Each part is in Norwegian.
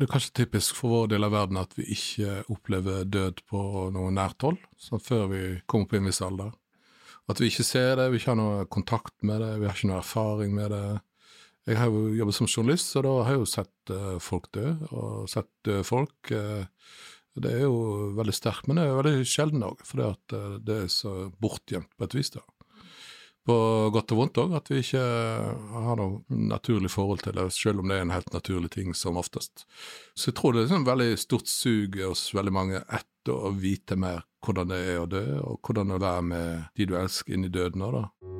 Det er kanskje typisk for vår del av verden at vi ikke opplever død på noe nært hold, sånn før vi kommer på en viss alder. At vi ikke ser det, vi ikke har noe kontakt med det, vi har ikke noe erfaring med det. Jeg har jo jobbet som journalist, så da har jeg jo sett uh, folk dø, og sett døde folk. Uh, det er jo veldig sterkt, men det er jo veldig sjelden òg, at uh, det er så bortgjemt på et vis. da på godt og vondt òg, at vi ikke har noe naturlig forhold til det, selv om det er en helt naturlig ting som oftest. Så jeg tror det er et sånn veldig stort sug hos veldig mange etter å vite mer hvordan det er å dø, og hvordan det er å være med de du elsker, inn i døden òg, da.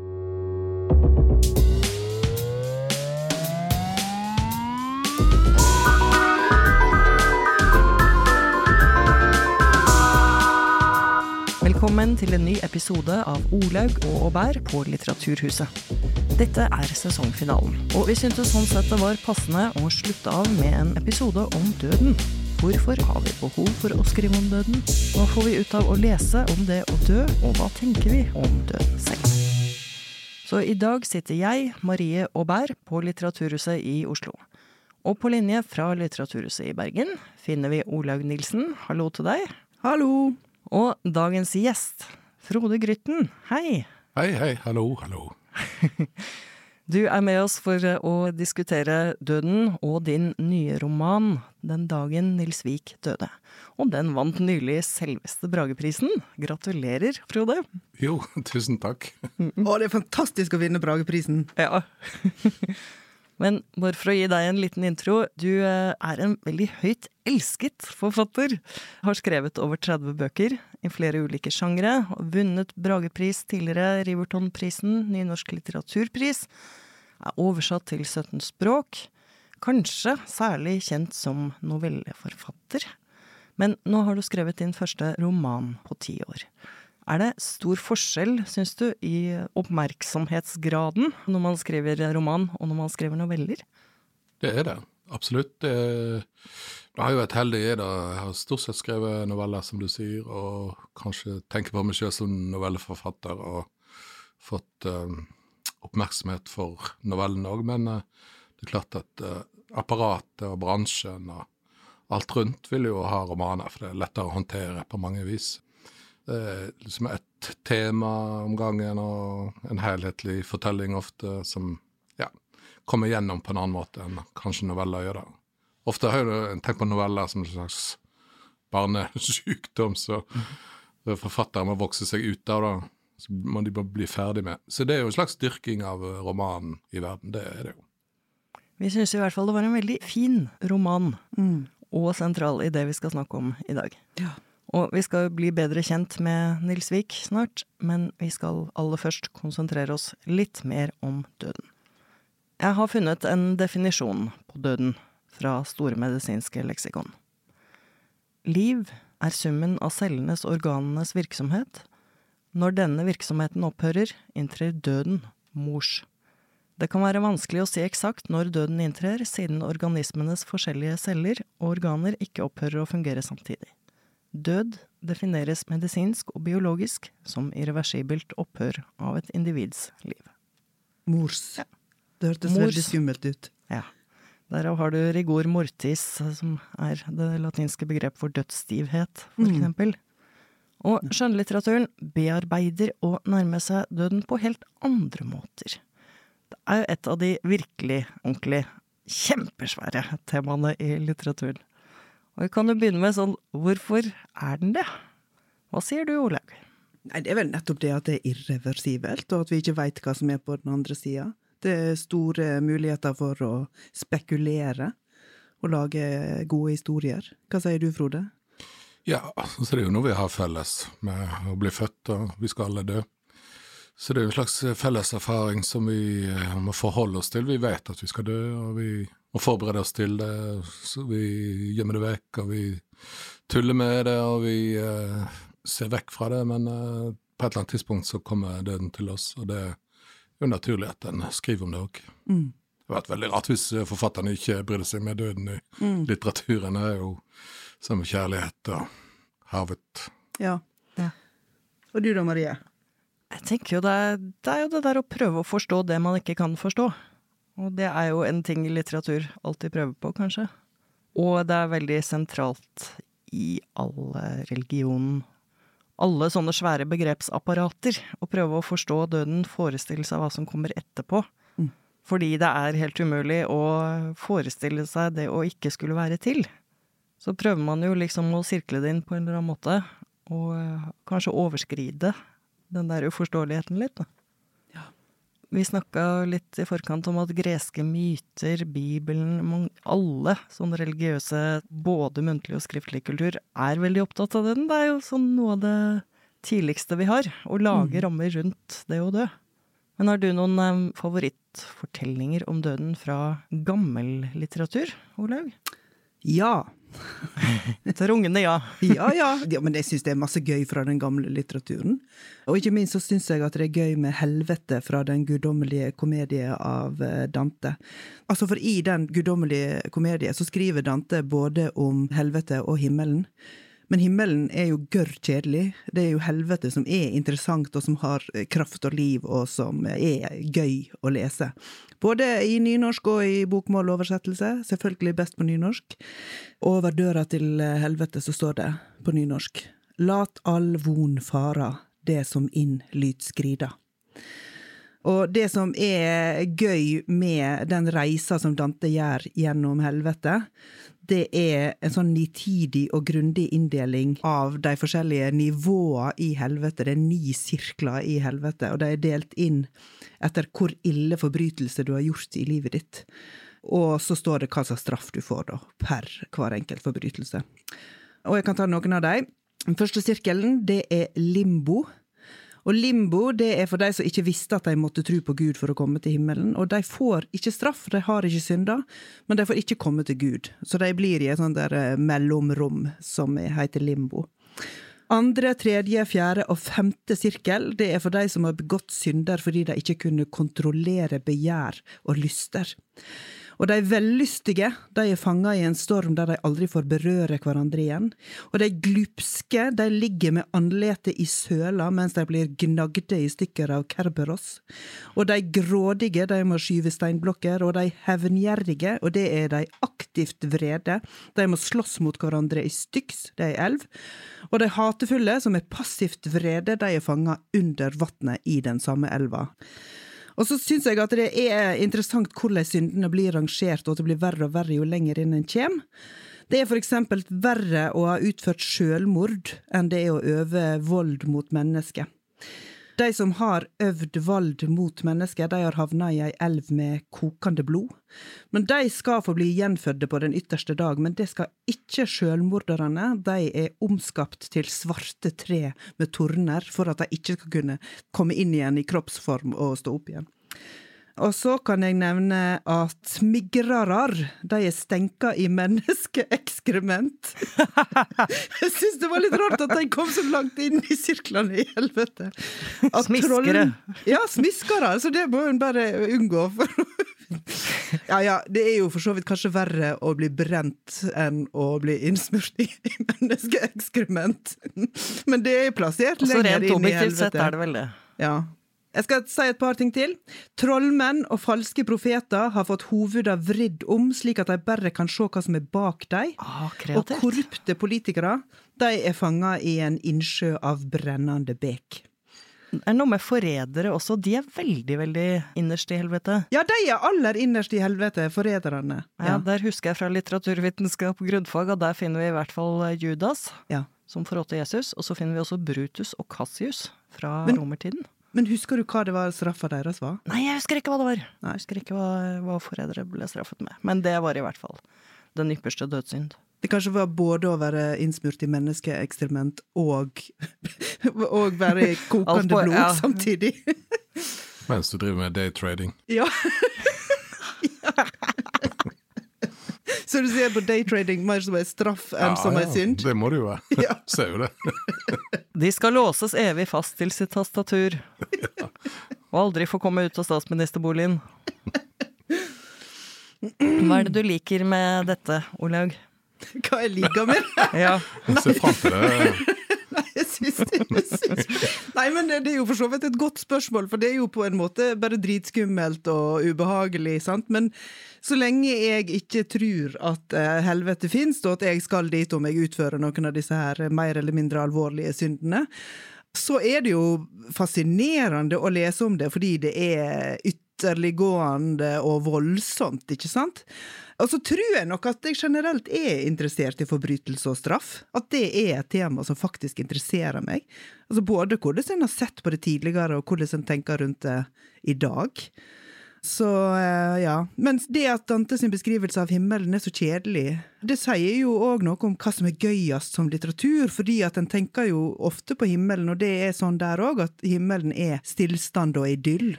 Velkommen til en ny episode av Olaug og Aubert på Litteraturhuset. Dette er sesongfinalen, og vi syntes sånn sett det var passende å slutte av med en episode om døden. Hvorfor har vi behov for å skrive om døden? Hva får vi ut av å lese om det å dø, og hva tenker vi om døden selv? Så i dag sitter jeg, Marie Aubert, på Litteraturhuset i Oslo. Og på linje fra Litteraturhuset i Bergen finner vi Olaug Nilsen. Hallo til deg. Hallo. Og dagens gjest, Frode Grytten, hei. Hei, hei, hallo, hallo. du er med oss for å diskutere døden og din nye roman, Den dagen Nils Vik døde. Og den vant nylig selveste Brageprisen. Gratulerer, Frode. Jo, tusen takk. Å, det er fantastisk å vinne Brageprisen. Ja. Men bare for å gi deg en liten intro, du eh, er en veldig høyt elsket forfatter. Har skrevet over 30 bøker i flere ulike sjangre, vunnet Bragepris tidligere, Rivertonprisen, Nynorsk litteraturpris. Er oversatt til 17 språk. Kanskje særlig kjent som novelleforfatter. Men nå har du skrevet din første roman på ti år. Er det stor forskjell, syns du, i oppmerksomhetsgraden når man skriver roman og når man skriver noveller? Det er det, absolutt. Jeg har jo vært heldig i det. Jeg har stort sett skrevet noveller, som du sier, og kanskje tenker på meg selv som novelleforfatter og fått um, oppmerksomhet for novellene òg. Men uh, det er klart at uh, apparatet og bransjen og alt rundt vil jo ha romaner, for det er lettere å håndtere på mange vis. Det liksom ett tema om gangen og en helhetlig fortelling ofte som ja, kommer gjennom på en annen måte enn kanskje noveller gjør det. Ofte har jeg tenkt på noveller som en slags barnesykdom, så forfatteren må vokse seg ut av det. Så må de bare bli ferdig med. Så det er jo en slags dyrking av romanen i verden. Det er det jo. Vi syns i hvert fall det var en veldig fin roman, mm. og sentral i det vi skal snakke om i dag. Ja. Og vi skal bli bedre kjent med Nils Vik snart, men vi skal aller først konsentrere oss litt mer om døden. Jeg har funnet en definisjon på døden fra Store medisinske leksikon. Liv er summen av cellenes organenes virksomhet. Når denne virksomheten opphører, inntrer døden, mors. Det kan være vanskelig å si eksakt når døden inntrer, siden organismenes forskjellige celler og organer ikke opphører å fungere samtidig. Død defineres medisinsk og biologisk som irreversibelt opphør av et individs liv. Mors. Ja. Det hørtes Mors. veldig skummelt ut. Ja. Derav har du rigor mortis, som er det latinske begrep for dødsstivhet, for mm. eksempel. Og skjønnlitteraturen bearbeider og nærmer seg døden på helt andre måter. Det er jo et av de virkelig, ordentlig kjempesvære temaene i litteraturen. Og vi kan jo begynne med sånn, hvorfor er den det? Hva sier du, Olaug? Nei, Det er vel nettopp det at det er irreversibelt, og at vi ikke veit hva som er på den andre sida. Det er store muligheter for å spekulere og lage gode historier. Hva sier du, Frode? Ja, så det er jo noe vi har felles med å bli født, og vi skal alle dø. Så det er jo en slags felles erfaring som vi eh, må forholde oss til. Vi vet at vi skal dø, og vi og forberede oss til det. Så vi gjemmer det vekk, og vi tuller med det, og vi uh, ser vekk fra det. Men uh, på et eller annet tidspunkt så kommer døden til oss, og det er jo naturlig at en skriver om det òg. Mm. Det hadde vært veldig rart hvis forfatterne ikke brydde seg med døden i mm. litteraturen. Det er jo som kjærlighet og havet. Ja. ja. Og du da, Marie? Jeg tenker jo det det er jo det der å prøve å forstå det man ikke kan forstå. Og det er jo en ting litteratur alltid prøver på, kanskje. Og det er veldig sentralt i all religion, alle sånne svære begrepsapparater, å prøve å forstå døden, forestille seg hva som kommer etterpå. Mm. Fordi det er helt umulig å forestille seg det å ikke skulle være til. Så prøver man jo liksom å sirkle det inn på en eller annen måte, og kanskje overskride den der uforståeligheten litt, da. Vi snakka litt i forkant om at greske myter, Bibelen, alle sånne religiøse, både muntlig og skriftlig kultur, er veldig opptatt av den. Det er jo sånn noe av det tidligste vi har, å lage mm. rammer rundt det å dø. Men har du noen um, favorittfortellinger om døden fra gammel litteratur, Olaug? Ja. Rungende ja. ja, ja. ja. Men jeg syns det er masse gøy fra den gamle litteraturen. Og ikke minst så syns jeg at det er gøy med helvete fra Den guddommelige komedie av eh, Dante. Altså For i Den guddommelige komedie så skriver Dante både om helvete og himmelen. Men himmelen er jo gørr kjedelig. Det er jo helvete som er interessant, og som har eh, kraft og liv, og som er gøy å lese. Både i nynorsk og i bokmåloversettelse. Selvfølgelig best på nynorsk. Over døra til eh, helvete så står det på nynorsk Lat all von fara, det som inn lyt skrida. Og det som er gøy med den reisa som Dante gjør gjennom helvete, det er en sånn nitidig og grundig inndeling av de forskjellige nivåene i helvete. Det er ni sirkler i helvete, og de er delt inn etter hvor ille forbrytelse du har gjort i livet ditt. Og så står det hva slags straff du får, da, per hver enkelt forbrytelse. Og jeg kan ta noen av dem. Den første sirkelen, det er limbo. Og limbo det er for de som ikke visste at de måtte tro på Gud for å komme til himmelen. Og de får ikke straff, de har ikke synder, men de får ikke komme til Gud. Så de blir i et sånt der eh, mellomrom som heter limbo. Andre, tredje, fjerde og femte sirkel det er for de som har begått synder fordi de ikke kunne kontrollere begjær og lyster. Og de vellystige de er fanga i en storm der de aldri får berøre hverandre igjen. Og de glupske de ligger med andletet i søla mens de blir gnagde i stykker av Kerberos. Og de grådige de må skyve steinblokker, og de hevngjerrige, og det er de aktivt vrede, de må slåss mot hverandre i styks, det er elv. Og de hatefulle, som er passivt vrede, de er fanga under vannet i den samme elva. Og så syns jeg at det er interessant hvordan syndene blir rangert, og at det blir verre og verre jo lenger inn en kommer. Det er eksempel verre å ha utført sjølmord enn det er å øve vold mot mennesker. De som har øvd vold mot mennesker, de har havna i ei elv med kokende blod. Men de skal få bli gjenfødde på den ytterste dag, men det skal ikke sjølmorderne. De er omskapt til svarte tre med torner for at de ikke skal kunne komme inn igjen i kroppsform og stå opp igjen. Og så kan jeg nevne at migrarar, de er stenka i menneskeekskrement. jeg syns det var litt rart at de kom så langt inn i sirklene i helvete. At smiskere. ja, smiskere. Så det må hun bare unngå. ja ja, det er jo for så vidt kanskje verre å bli brent enn å bli innsmurt i menneskeekskrement. Men det er plassert lenger inn i helvete. Så rent objektivt sett er det vel det. Ja, jeg skal si et par ting til. Trollmenn og falske profeter har fått hovedene vridd om, slik at de bare kan se hva som er bak dem. Ah, og korrupte politikere de er fanga i en innsjø av brennende bek. Er noe med forrædere også. De er veldig, veldig innerst i helvete. Ja, de er aller innerst i helvete, forræderne. Ja. ja. der husker jeg fra litteraturvitenskap og grunnfag, og der finner vi i hvert fall Judas, ja. som forrådte Jesus. Og så finner vi også Brutus og Cassius fra Men, romertiden. Men husker du hva det var straffa deres var? Nei, jeg husker ikke hva det var. Nei. Jeg husker ikke hva, hva foreldre ble straffet med. Men det var i hvert fall den ypperste dødssynd. Det kanskje var både å være innsmurt i menneskeekstrement og, og være kokende blod ja. samtidig. Mens du driver med daytrading. Ja. ja. Så du ser på daytrading mer som en straff enn ja, som en synd? Det må det jo være. Ja. Ser jo det. De skal låses evig fast til sitt tastatur. Ja. Og aldri få komme ut av statsministerboligen. Hva er det du liker med dette, Olaug? Hva jeg liker med ja. Jeg ser fram til det. Nei, jeg syns det. Jeg syns. Nei, men det er jo for så vidt et godt spørsmål, for det er jo på en måte bare dritskummelt og ubehagelig, sant. Men så lenge jeg ikke tror at uh, helvete fins, og at jeg skal dit om jeg utfører noen av disse her mer eller mindre alvorlige syndene, så er det jo fascinerende å lese om det, fordi det er ytterliggående og voldsomt, ikke sant? Og så tror jeg nok at jeg generelt er interessert i forbrytelse og straff. At det er et tema som faktisk interesserer meg. Altså Både hvordan en har sett på det tidligere, og hvordan en tenker rundt det i dag. Så eh, ja. Men det at Dante sin beskrivelse av himmelen er så kjedelig, det sier jo òg noe om hva som er gøyest som litteratur, fordi at en tenker jo ofte på himmelen, og det er sånn der òg, at himmelen er stillstand og idyll.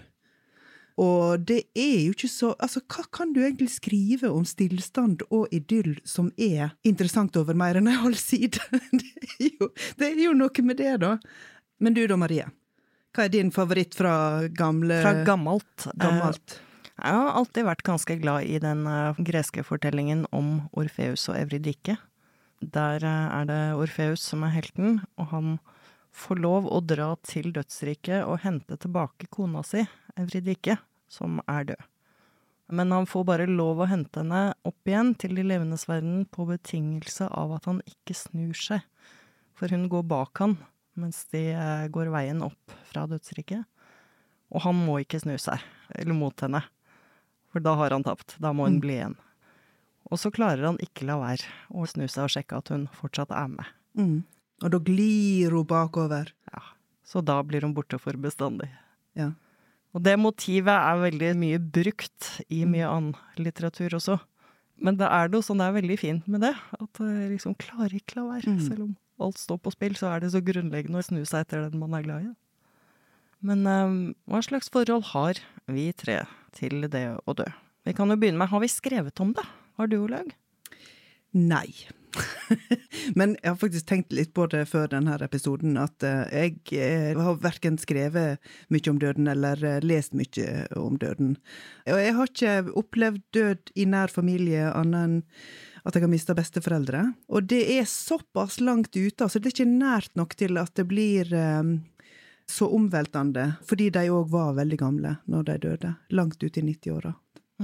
Og det er jo ikke så Altså, hva kan du egentlig skrive om stillstand og idyll som er interessant over mer enn ei halv side? Det er, jo, det er jo noe med det, da. Men du da, Marie? Hva er din favoritt fra gamle Fra gammelt? gammelt? Eh, jeg har alltid vært ganske glad i den uh, greske fortellingen om Orfeus og Evridike. Der er det Orfeus som er helten, og han får lov å dra til dødsriket og hente tilbake kona si, Evridike som er død. Men han får bare lov å hente henne opp igjen til de levendes verden på betingelse av at han ikke snur seg, for hun går bak han mens de eh, går veien opp fra dødsriket. Og han må ikke snu seg, eller mot henne, for da har han tapt. Da må hun mm. bli igjen. Og så klarer han ikke la være å snu seg og sjekke at hun fortsatt er med. Mm. Og da glir hun bakover. Ja. Så da blir hun borte for bestandig. Ja. Og det motivet er veldig mye brukt i mye annen litteratur også. Men det er noe sånn det er veldig fint med det. At jeg liksom klarer ikke la være. Mm. Selv om alt står på spill, så er det så grunnleggende å snu seg etter den man er glad i. Men um, hva slags forhold har vi tre til det å dø? Vi kan jo begynne med, har vi skrevet om det? Har du, Olaug? Nei. Men jeg har faktisk tenkt litt på det før denne episoden, at eh, jeg eh, har verken skrevet mye om døden eller eh, lest mye om døden. Og jeg har ikke opplevd død i nær familie annet enn at jeg har mista besteforeldre. Og det er såpass langt ute, altså det er ikke nært nok til at det blir så omveltende, fordi de òg var veldig gamle når de døde. Langt ute i 90-åra.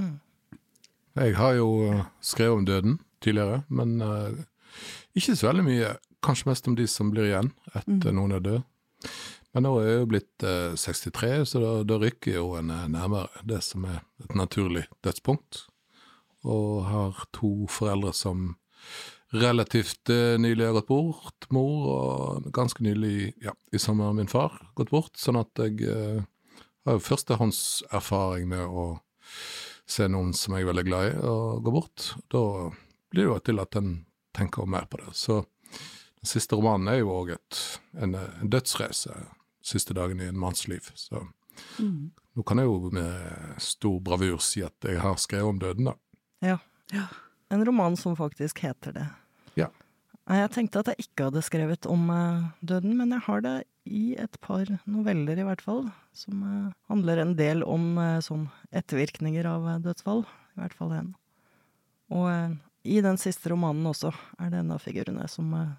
Mm. Jeg har jo skrevet om døden tidligere, men uh, ikke så veldig mye. Kanskje mest om de som blir igjen etter mm. noen er død. Men nå er jeg jo blitt uh, eh, 63, så da, da, rykker jo en uh, nærmere det som er et naturlig dødspunkt. Og har to foreldre som relativt nylig har gått bort. Mor og ganske nylig, ja, i sommer min far, gått bort. Sånn at jeg har jo førstehåndserfaring med å se noen som jeg er veldig glad i, og gå bort. Da blir det jo til at en tenker mer på det. Så den siste romanen er jo òg en, en dødsreise, siste dagen i en manns liv. Så mm. nå kan jeg jo med stor bravur si at jeg har skrevet om døden, da. Ja. ja. En roman som faktisk heter det. Ja. Jeg tenkte at jeg ikke hadde skrevet om uh, døden, men jeg har det i et par noveller, i hvert fall. Som uh, handler en del om uh, sånn ettervirkninger av dødsfall. I hvert fall en. Og i den siste romanen også er det en av figurene som uh,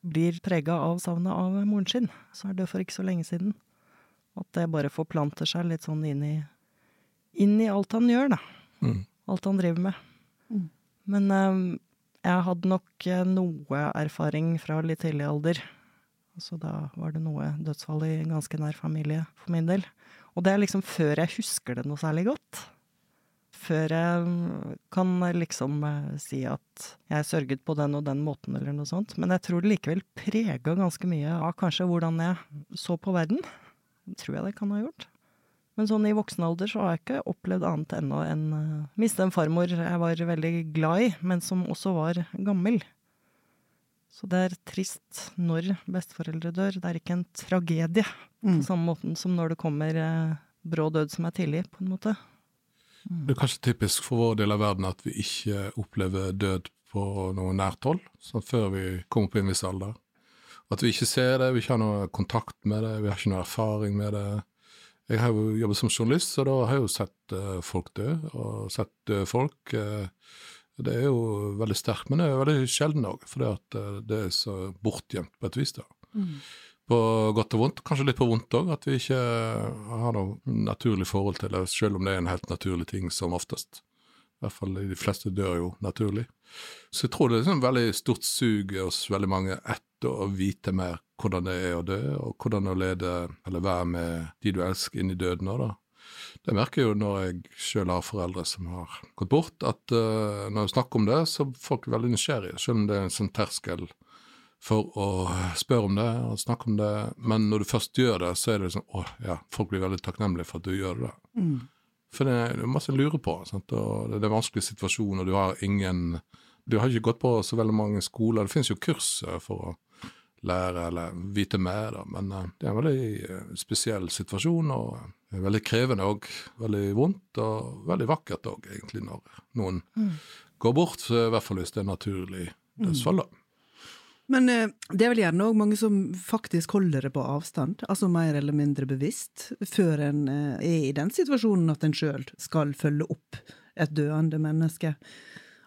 blir prega av savnet av moren sin, som er død for ikke så lenge siden. At det bare forplanter seg litt sånn inn i, inn i alt han gjør, da. Mm. Alt han driver med. Mm. Men um, jeg hadde nok uh, noe erfaring fra litt tidlig alder. Så da var det noe dødsfall i ganske nær familie for min del. Og det er liksom før jeg husker det noe særlig godt før jeg kan liksom eh, si at jeg sørget på den og den måten, eller noe sånt. Men jeg tror det likevel prega ganske mye av kanskje hvordan jeg så på verden. Tror jeg det kan ha gjort. Men sånn i voksen alder så har jeg ikke opplevd annet ennå enn å miste en farmor jeg var veldig glad i, men som også var gammel. Så det er trist når besteforeldre dør. Det er ikke en tragedie mm. på samme måten som når det kommer uh, brå død som er tidlig, på en måte. Det er kanskje typisk for vår del av verden at vi ikke opplever død på noe nært hold, sånn før vi kommer på en viss alder. At vi ikke ser det, vi ikke har noe kontakt med det, vi har ikke noe erfaring med det. Jeg har jo jobbet som journalist, så da har jeg jo sett uh, folk dø, og sett døde folk. Uh, det er jo veldig sterkt, men det er veldig sjelden òg, uh, det er så bortgjemt på et vis. da. Mm. På godt og vondt, kanskje litt på vondt òg, at vi ikke har noe naturlig forhold til det, selv om det er en helt naturlig ting som oftest. I hvert fall de fleste dør jo naturlig. Så jeg tror det er sånn veldig stort sug hos veldig mange etter å vite mer hvordan det er å dø, og hvordan å lede eller være med de du elsker, inn i døden òg, da. Det merker jeg jo når jeg sjøl har foreldre som har gått bort, at uh, når jeg snakker om det, så er folk veldig nysgjerrige, selv om det er en sånn terskel for å spørre om det og snakke om det. Men når du først gjør det, så er det sånn åh, ja, folk blir veldig takknemlige for at du gjør det. Mm. For det er masse å lure på, sant? og det er en vanskelig situasjon, og du har ingen Du har ikke gått på så veldig mange skoler. Det finnes jo kurs for å lære eller vite mer, da. men uh, det er en veldig uh, spesiell situasjon, og veldig krevende òg. Veldig vondt, og veldig vakkert òg, egentlig, når noen mm. går bort, i hvert fall hvis det er naturlig dødsfall. Mm. Men eh, det er vel gjerne òg mange som faktisk holder det på avstand, altså mer eller mindre bevisst, før en eh, er i den situasjonen at en sjøl skal følge opp et døende menneske.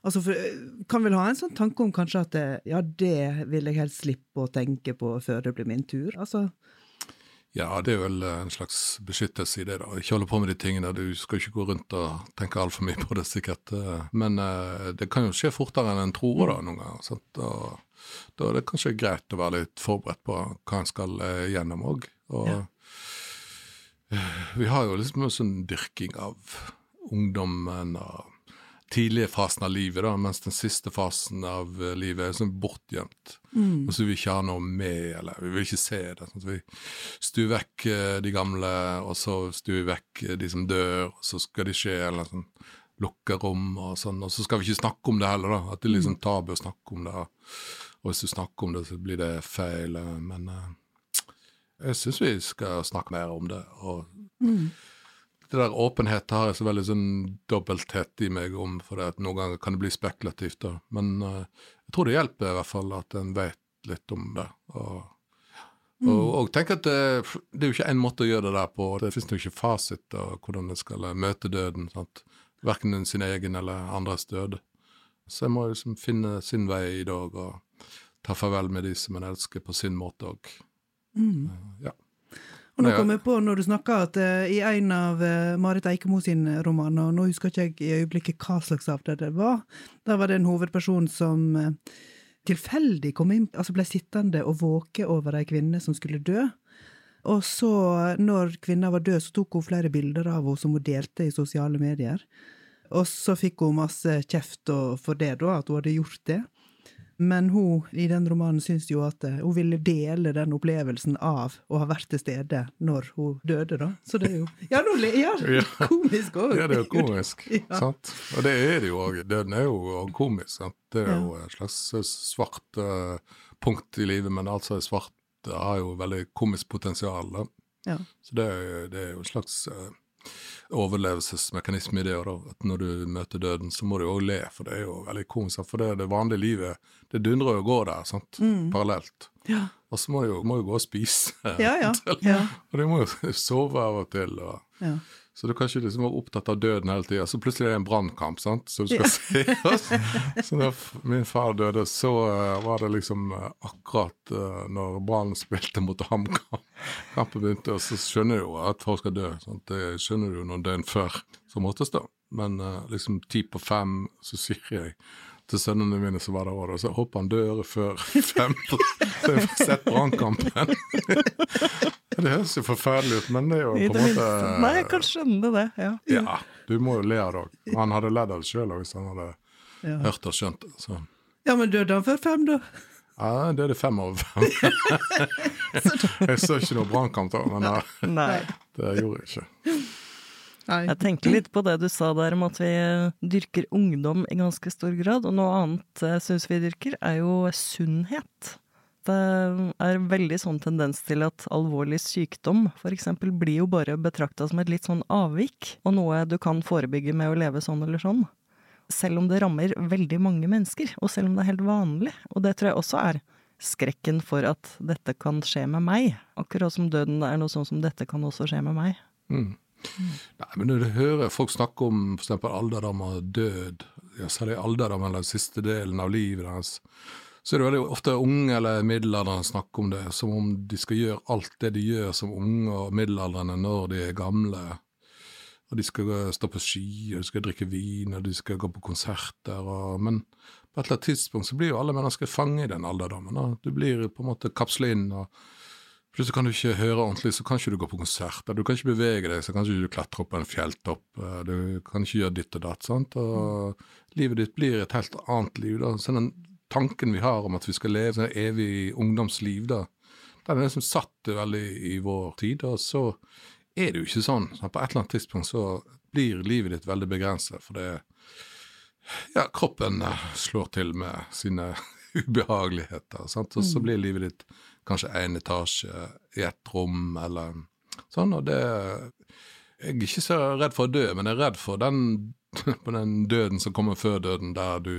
Altså, for, eh, kan vel ha en sånn tanke om kanskje at det, ja, det vil jeg helst slippe å tenke på før det blir min tur, altså. Ja, det er vel en slags beskyttelse i det, da. Ikke holde på med de tingene. Du skal ikke gå rundt og tenke altfor mye på det, sikkert. Men det kan jo skje fortere enn en tror, da, noen ganger. Og da er det kanskje greit å være litt forberedt på hva en skal eh, gjennom òg. Og ja. Eh, vi har jo liksom en sånn dyrking av ungdommen og tidlige fasen av livet, da, mens den siste fasen av eh, livet er sånn bortgjemt. Mm. Og så vil vi ikke ha noe med, eller vi vil ikke se det. Sånn vi stuer vekk de gamle, og så stuer vi vekk de som dør, og så skal de skje eller sånn Lukke rom og sånn, og så skal vi ikke snakke om det heller, da. At det er liksom mm. tabu å snakke om det. Og hvis du snakker om det, så blir det feil. Eh, men jeg syns vi skal snakke mer om det. Og mm. Det der åpenhet har jeg så veldig sånn dobbelthet i meg om, for det at noen ganger kan det bli spekulativt. da. Men uh, jeg tror det hjelper i hvert fall at en vet litt om det. Og, mm. og, og tenk at det, det, er jo ikke én måte å gjøre det der på. Det fins jo ikke fasit av hvordan en skal møte døden. sant? Verken sin egen eller andres død. Så jeg må liksom finne sin vei i dag. og ta farvel med de som en elsker, på sin måte òg. Mm. Ja. Og nå kom jeg på, når du snakka, at uh, i en av uh, Marit Eikemo sin roman, og nå husker ikke jeg i øyeblikket hva slags av det det var, der var det en hovedperson som uh, tilfeldig kom inn, altså ble sittende og våke over ei kvinne som skulle dø. Og så, når kvinna var død, så tok hun flere bilder av henne som hun delte i sosiale medier. Og så fikk hun masse kjeft for det, da, at hun hadde gjort det. Men hun i den romanen syns jo at uh, hun ville dele den opplevelsen av å ha vært til stede når hun døde, da. Så det er jo Ja, nå ja, komisk òg! Ja, det er jo komisk, ja. sant. Og det er det jo òg. Døden er jo komisk. sant? Det er jo et slags eh, svart uh, punkt i livet, men altså svart har jo veldig komisk potensial. da. Ja. Så det, det, er jo en slags uh, overlevelsesmekanisme i det. Da. At når du møter døden, så må du òg le, for det er jo veldig komisk. For det, det vanlige livet det dundrer og går der, sant? Mm. parallelt. Ja. Og så må du jo, må gå og spise. Ja, ja. og du må jo sove av og til. Og, ja. Så du kan ikke liksom være opptatt av døden hele tida. Så plutselig er det en brannkamp, sant, så du skal ja. se. så da min far døde, så uh, var det liksom uh, akkurat uh, når Brann spilte mot HamKam. Kampen begynte, og så skjønner du jo at folk skal dø. Sant? Det skjønner du jo noen døgn før som oftest, da. Men liksom ti på fem, så sier jeg til sønnene mine som var der òg, så håper han dør før fem, så jeg får sett brannkampen. det høres jo forferdelig ut, men det er jo på en måte Nei, jeg kan skjønne det, ja. Ja, du må jo le av det òg. Han hadde ledd av det sjøl hvis han hadde ja. hørt og skjønt det. Så. Ja, men døde han før fem, da? Ja, det er det fem over fem. jeg så ikke noe brannkamp da, men Nei. det gjorde jeg ikke. Nei. Jeg tenker litt på det du sa der om at vi dyrker ungdom i ganske stor grad, og noe annet jeg syns vi dyrker, er jo sunnhet. Det er veldig sånn tendens til at alvorlig sykdom f.eks. blir jo bare betrakta som et litt sånn avvik, og noe du kan forebygge med å leve sånn eller sånn. Selv om det rammer veldig mange mennesker, og selv om det er helt vanlig. Og det tror jeg også er skrekken for at dette kan skje med meg. Akkurat som døden er noe sånn som dette kan også skje med meg. Mm. Nei, men Når du hører folk snakke om f.eks. alderdom og død, ja, særlig alderdom eller siste delen av livet deres, så er det veldig ofte unge eller middelaldrende snakker om det, som om de skal gjøre alt det de gjør som unge og middelaldrende når de er gamle. Og de skal stå på ski, og de skal drikke vin, og de skal gå på konserter. Og, men på et eller annet tidspunkt så blir jo alle mennesker fanget i den alderdommen. Da. Du blir på en måte kapslet inn. og Plutselig kan du ikke høre ordentlig, så kan ikke du gå på konserter. Du kan ikke bevege deg, så kan ikke du klatre opp på en fjelltopp. Du kan ikke gjøre ditt og datt. sant? Og livet ditt blir et helt annet liv. da. Så den tanken vi har om at vi skal leve et evig ungdomsliv, da, den er liksom satt veldig i vår tid. Og så er det jo ikke sånn. Så på et eller annet tidspunkt så blir livet ditt veldig begrenset, for det ja, kroppen eh, slår til med sine ubehageligheter. Sant? Og så mm. blir livet ditt kanskje én etasje i ett rom, eller sånn. Og det Jeg er ikke så redd for å dø, men jeg er redd for den, den døden som kommer før døden, der du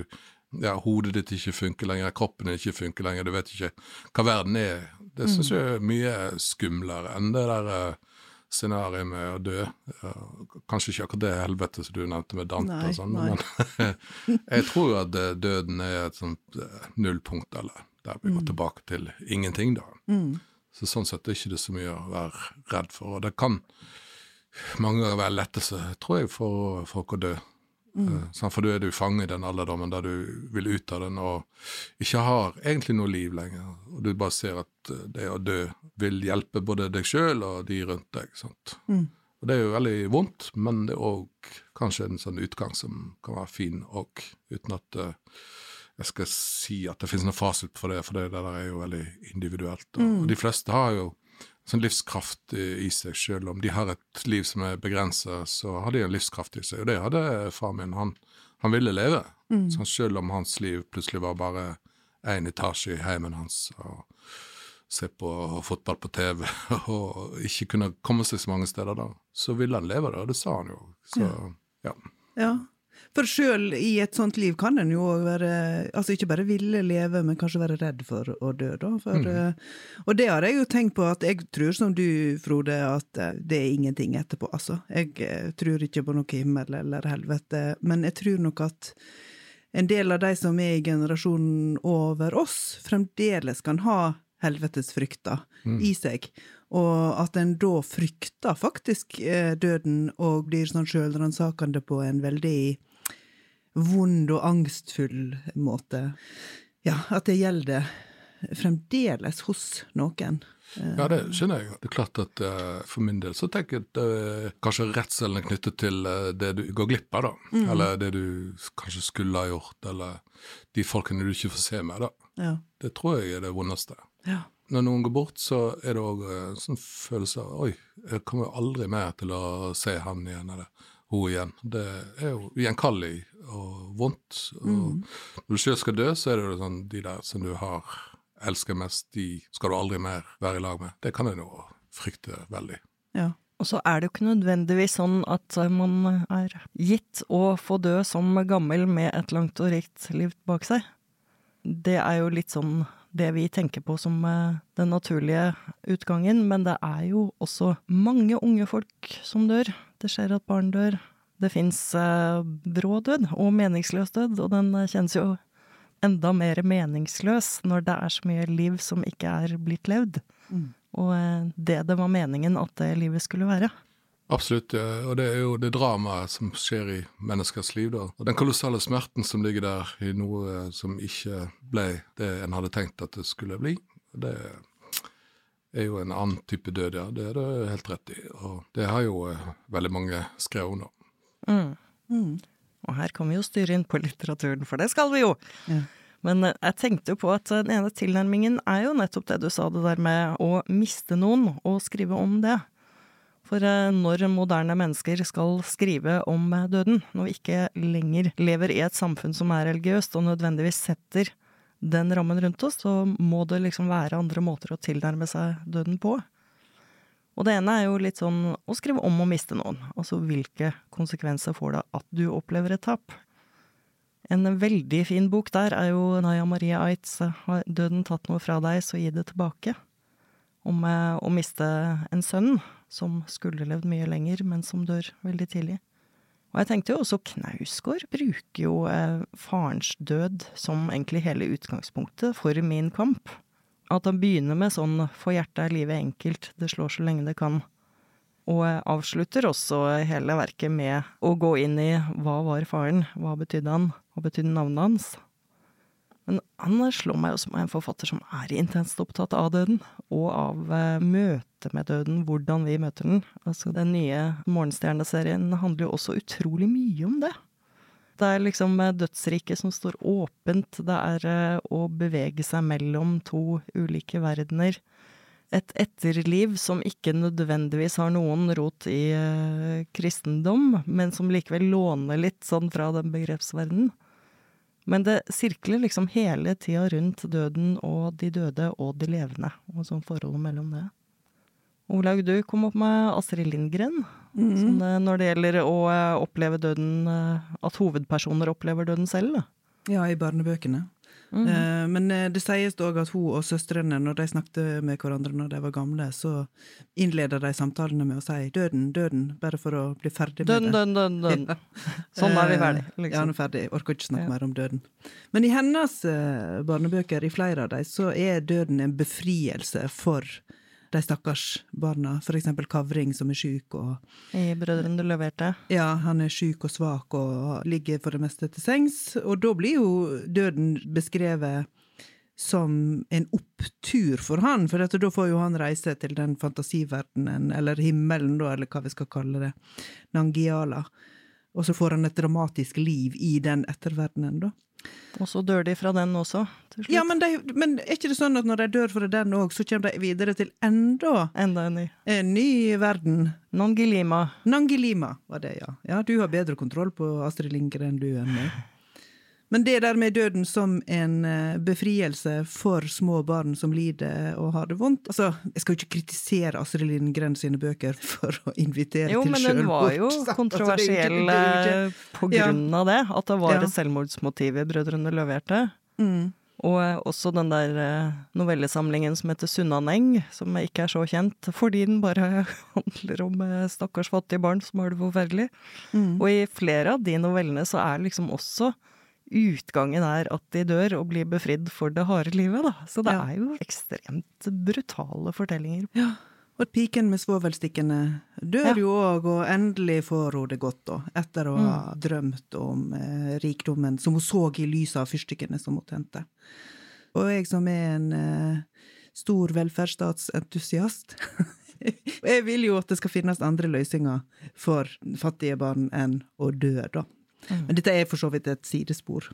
ja, hodet ditt ikke funker lenger, kroppen din ikke funker lenger, du vet ikke hva verden er. Det syns mm. jeg er mye skumlere enn det der uh, scenarioet med å dø. Kanskje ikke akkurat det helvete som du nevnte med Dante nei, og sånn, men jeg tror jo at døden er et sånt uh, nullpunkt, eller der vi mm. går tilbake til ingenting, da. Mm. Så sånn sett er det ikke så mye å være redd for. Og det kan mange ganger være lettelse, tror jeg, for folk å dø. Mm. Uh, for da er du fanget i den alderdommen der du vil ut av den og ikke har egentlig noe liv lenger. Og du bare ser at uh, det å dø vil hjelpe både deg sjøl og de rundt deg. Mm. Og Det er jo veldig vondt, men det er òg kanskje en sånn utgang som kan være fin òg, uten at uh, jeg skal si at det finnes noen fasit for det, for det der er jo veldig individuelt. Mm. de fleste har jo sånn livskraft i seg. Selv om de har et liv som er begrensa, så har de en livskraft i seg. Og det hadde far min. Han, han ville leve. Mm. Så selv om hans liv plutselig var bare én etasje i heimen hans, og se på fotball på TV, og ikke kunne komme seg så mange steder da, så ville han leve det, og det sa han jo. Så ja. ja. For sjøl i et sånt liv kan en jo være Altså ikke bare ville leve, men kanskje være redd for å dø, da. For, mm. uh, og det har jeg jo tenkt på, at jeg tror som du, Frode, at uh, det er ingenting etterpå, altså. Jeg uh, tror ikke på noe himmel eller helvete, men jeg tror nok at en del av de som er i generasjonen over oss, fremdeles kan ha helvetesfrykta mm. i seg. Og at en da frykter faktisk døden og blir sånn sjølransakende på en veldig vond og angstfull måte. Ja, at det gjelder fremdeles hos noen. Ja, det skjønner jeg. Det er klart at uh, For min del så tenker jeg at uh, kanskje redselen er knyttet til uh, det du går glipp av, da. Mm. Eller det du kanskje skulle ha gjort, eller de folkene du ikke får se med, da. Ja. Det tror jeg er det vondeste. Ja. Når noen går bort, så er det òg en sånn følelse av Oi, jeg kommer aldri mer til å se han igjen, eller hun igjen. Det er jo ugjenkallelig og vondt. Og mm. Når du selv skal dø, så er det jo sånn de der som du har elsker mest, de skal du aldri mer være i lag med. Det kan jeg nå frykte veldig. Ja. Og så er det jo ikke nødvendigvis sånn at man er gitt å få dø som gammel med et langt og rikt liv bak seg. Det er jo litt sånn det vi tenker på som eh, den naturlige utgangen, men det er jo også mange unge folk som dør. Det skjer at barn dør, det fins eh, brå død og meningsløs død, og den eh, kjennes jo enda mer meningsløs når det er så mye liv som ikke er blitt levd. Mm. Og eh, det det var meningen at det livet skulle være. Absolutt, og det er jo det dramaet som skjer i menneskers liv. da. Og Den kolossale smerten som ligger der i noe som ikke ble det en hadde tenkt at det skulle bli. Det er jo en annen type død, ja. Det er det helt rett i. Og det har jo veldig mange skrevet om. Mm. Mm. Og her kan vi jo styre inn på litteraturen, for det skal vi jo! Ja. Men eh, jeg tenkte jo på at eh, den ene tilnærmingen er jo nettopp det du sa, det der med å miste noen, og skrive om det. For eh, når moderne mennesker skal skrive om døden, når vi ikke lenger lever i et samfunn som er religiøst, og nødvendigvis setter den rammen rundt oss, så må det liksom være andre måter å tilnærme seg døden på. Og det ene er jo litt sånn å skrive om å miste noen. Altså hvilke konsekvenser får det at du opplever et tap? En veldig fin bok der er jo Naya Marie Aitz, 'Har døden tatt noe fra deg, så gi det tilbake'. Om eh, å miste en sønn som skulle levd mye lenger, men som dør veldig tidlig. Og jeg tenkte jo også Knausgård bruker jo eh, farens død som egentlig hele utgangspunktet for min kamp. At han begynner med sånn 'for hjertet er livet enkelt, det slår så lenge det kan'. Og eh, avslutter også hele verket med å gå inn i hva var faren, hva betydde han, hva betydde navnet hans? Men han slår meg jo som en forfatter som er intenst opptatt av døden, og av eh, møtet med døden, hvordan vi møter den. Altså, den nye Morgenstjerneserien handler jo også utrolig mye om det. Det er liksom eh, dødsriket som står åpent, det er eh, å bevege seg mellom to ulike verdener. Et etterliv som ikke nødvendigvis har noen rot i kristendom, men som likevel låner litt sånn fra den begrepsverdenen. Men det sirkler liksom hele tida rundt døden og de døde og de levende, og sånn forholdet mellom det. Olaug, du kom opp med Astrid Lindgren. Mm. Sånn, når det gjelder å eh, oppleve døden eh, At hovedpersoner opplever døden selv. Da. Ja, i barnebøkene. Mm. Men eh, det sies òg at hun og søstrene, når de snakket med hverandre når de var gamle, så innleder de samtalene med å si 'døden, døden', bare for å bli ferdig med det. Døden, døden, døden. Sånn er vi ferdig. Liksom. Ja, nå er ferdig. Orker ikke snakke ja. mer om døden. Men i hennes barnebøker, i flere av dem, så er døden en befrielse for de stakkars barna, eksempel Kavring som er sjuk I Brødrene du leverte? Ja, han er sjuk og svak og ligger for det meste til sengs, og da blir jo døden beskrevet som en opptur for han, for da får jo han reise til den fantasiverdenen, eller himmelen, da, eller hva vi skal kalle det, Nangiala, og så får han et dramatisk liv i den etterverdenen, da. Og så dør de fra den også. Ja, men, de, men, er ikke det sånn at når de dør fra den òg, så kommer de videre til enda, enda en, ny. en ny verden? Nangilima. Nangilima var det, ja. Ja, Du har bedre kontroll på Astrid Lindgren du enn meg. Men det der med døden som en eh, befrielse for små barn som lider og har det vondt altså, Jeg skal jo ikke kritisere Astrid Lindgren sine bøker for å invitere jo, til selvmord. Jo, men den var jo kontroversiell altså, på grunn ja. av det. At det var ja. et selvmordsmotiv i Brødrene Løverte. Mm. Og eh, også den der eh, novellesamlingen som heter Sunnaneng, som ikke er så kjent, fordi den bare handler om stakkars fattige barn som har det forferdelig. Mm. Og i flere av de novellene så er det liksom også utgangen er at de dør og blir befridd for det harde livet, da. Så det ja. er jo ekstremt brutale fortellinger. Ja. Og piken med svovelstikkene dør ja. jo òg, og endelig får hun det godt, da. Etter å ha mm. drømt om eh, rikdommen som hun så i lyset av fyrstikkene som hun tente. Og jeg som er en eh, stor velferdsstatsentusiast Jeg vil jo at det skal finnes andre løsninger for fattige barn enn å dø, da. Mm. Men dette er for så vidt et sidespor.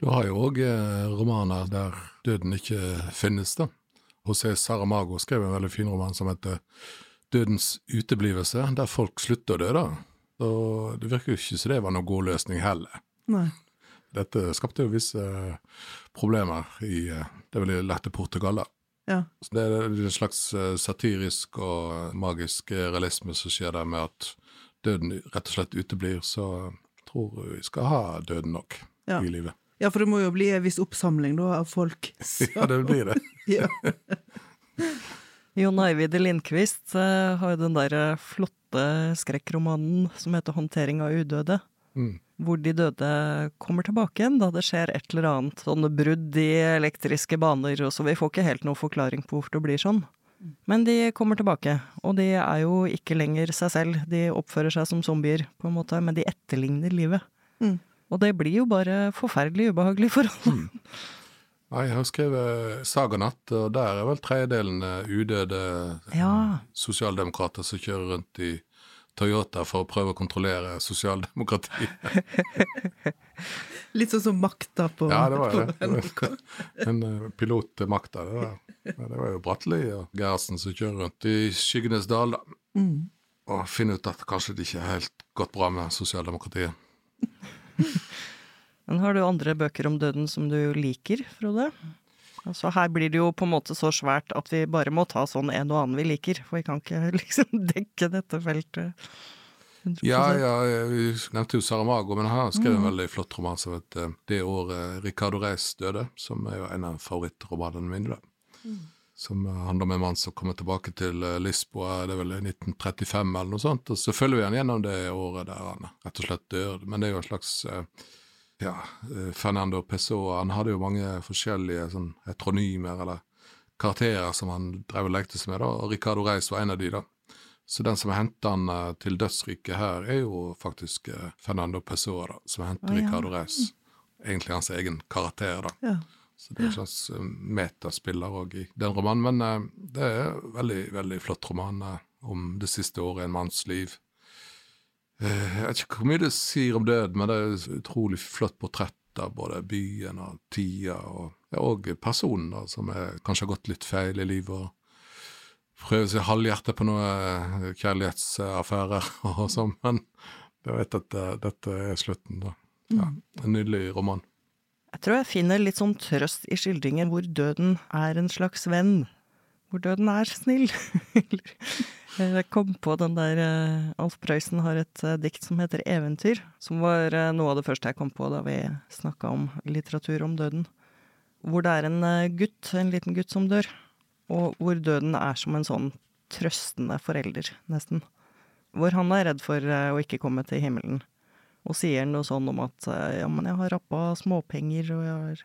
Du har jo òg eh, romaner der døden ikke finnes, da. José Saramago skrev en veldig fin roman som heter Dødens uteblivelse, der folk slutter å dø, da. Og det virker jo ikke som det var noen god løsning heller. Nei. Dette skapte jo visse problemer i eh, det veldig lette Portugal, da. Ja. Så det er en slags eh, satirisk og magisk realisme som skjer der med at døden rett og slett uteblir. Så tror vi skal ha døden nok ja. i livet. Ja, for det må jo bli en viss oppsamling da, av folk. ja, det blir det. Jon Eivind Lindqvist uh, har jo den der eh, flotte skrekkromanen som heter 'Håndtering av udøde'. Mm. Hvor de døde kommer tilbake igjen da det skjer et eller annet. Sånne brudd i elektriske baner, og så vi får ikke helt noen forklaring på hvorfor det blir sånn. Men de kommer tilbake, og de er jo ikke lenger seg selv. De oppfører seg som zombier, på en måte, men de etterligner livet. Mm. Og det blir jo bare forferdelig ubehagelig for alle. Mm. Jeg har skrevet Saganatt, og der er vel tredjedelen udøde ja. sosialdemokrater som kjører rundt i Toyota for å prøve å kontrollere sosialdemokratiet. Litt sånn som makta på Ja, det var det. En uh, pilot til makta, det der. Det var jo Bratteli og Gerhardsen som kjører rundt i skyggenes dal, da. Mm. Og finner ut at kanskje det ikke er helt gått bra med sosialdemokratiet. Men har du andre bøker om døden som du liker, Frode? Altså Her blir det jo på en måte så svært at vi bare må ta sånn en og annen vi liker, for vi kan ikke liksom dekke dette feltet. 100%. Ja, ja, vi nevnte jo Saramago, men han har skrevet en mm. veldig flott roman som heter Det året Ricardo Reis døde, som er jo en av favorittromanene mine. da. som handler om en mann som kommer tilbake til eh, Lisboa, det er vel i 1935 eller noe sånt. Og så følger vi han gjennom det året der han rett og slett dør. Men det er jo en slags eh, ja, eh, Fernando Pessoa han hadde jo mange forskjellige sånn etronymer eller karakterer som han drev og lekte seg med, da, og Ricardo Reis var en av de, da. Så den som henter han til dødsriket her, er jo faktisk Fernando Pessoa, da, som henter oh, ja. Ricardo Reis. Egentlig hans egen karakter, da. Ja. Så det er en slags eh, metaspiller òg i den romanen. Men det er en veldig, veldig flott roman om det siste året i en manns liv. Jeg vet ikke hvor mye det sier om død, men det er utrolig flott portrett av både byen og tida, og, ja, og personen da, som er, kanskje har gått litt feil i livet. og Prøver seg halvhjertet på noe kjærlighetsaffærer og sånn, men jeg vet at dette er slutten. da. Ja, en nydelig roman. Jeg tror jeg finner litt sånn trøst i skildringer hvor døden er en slags venn. Hvor døden er snill. jeg kom på den der uh, Alf Prøysen har et uh, dikt som heter Eventyr. Som var noe av det første jeg kom på da vi snakka om litteratur om døden. Hvor det er en gutt, en liten gutt som dør. Og hvor døden er som en sånn trøstende forelder, nesten. Hvor han er redd for å ikke komme til himmelen og sier noe sånn om at ja, men jeg har rappa småpenger, og jeg har,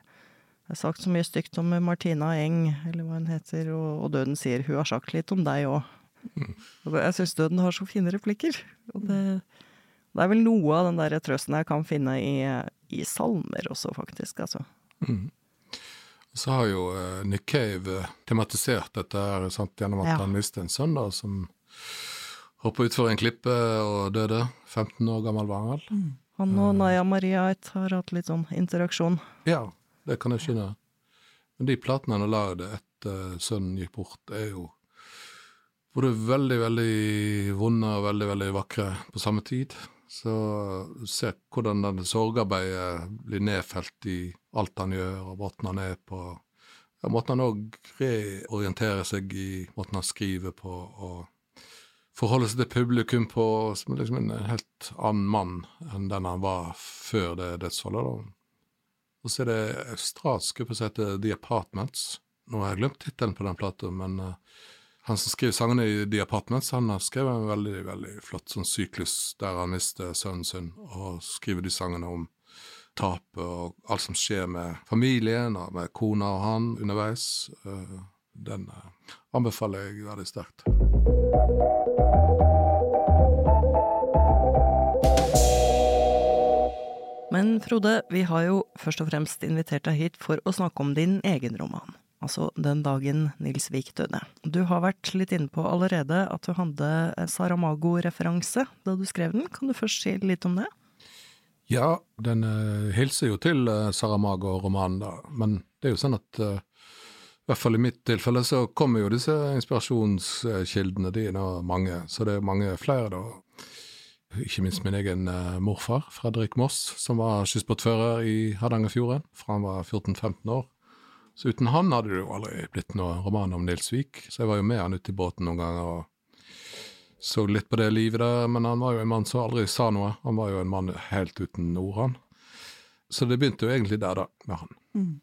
jeg har sagt så mye stygt om Martina Eng, eller hva hun heter, og, og døden sier hun har sagt litt om deg òg. Mm. Jeg syns døden har så fine replikker. Og det, det, er vel noe av den der trøsten jeg kan finne i, i salmer også, faktisk. altså. Mm. Så har jo uh, Nick Cave uh, tematisert dette her, sant, gjennom at ja. han mistet en sønn da, som hoppa utfor en klippe og døde. 15 år gammel var han vel. Mm. Han og Naya Maria har hatt litt sånn interaksjon. Ja, det kan jeg skjønne. Men de platene han har lagd etter sønnen gikk bort, er jo både veldig, veldig vonde og veldig, veldig vakre på samme tid. Så se hvordan denne sorgarbeidet blir nedfelt i alt han gjør, og måten han er på. Ja, måten han òg reorienterer seg i, måten han skriver på. og forholder seg til publikum på som liksom en helt annen mann enn den han var før det dødsfallet. da. Og så er det australsk gruppe som heter The Apartments. Nå har jeg glemt tittelen på den plata, men uh, han som skriver sangene i The Apartments, han har skrevet en veldig veldig flott sånn syklus der han mister sønnen sin, og skriver de sangene om tapet og alt som skjer med familien og med kona og han underveis. Uh, den uh, anbefaler jeg veldig sterkt. Men Frode, vi har jo først og fremst invitert deg hit for å snakke om din egen roman. Altså Den dagen Nils Vik døde. Du har vært litt inne på allerede at du hadde Saramago-referanse da du skrev den. Kan du først si litt om det? Ja, den uh, hilser jo til uh, Saramago-romanen, da. Men det er jo sånn at uh, i hvert fall i mitt tilfelle så kommer jo disse inspirasjonskildene, de er mange. Så det er mange flere, da ikke minst min egen uh, morfar, Fredrik Moss, som var skysportfører i Hardangerfjorden fra han var 14-15 år. Så uten han hadde det jo aldri blitt noe roman om Nils Vik, så jeg var jo med han ute i båten noen ganger og så litt på det livet der, men han var jo en mann som aldri sa noe. Han var jo en mann helt uten ord, han. Så det begynte jo egentlig der, da, med han. Mm.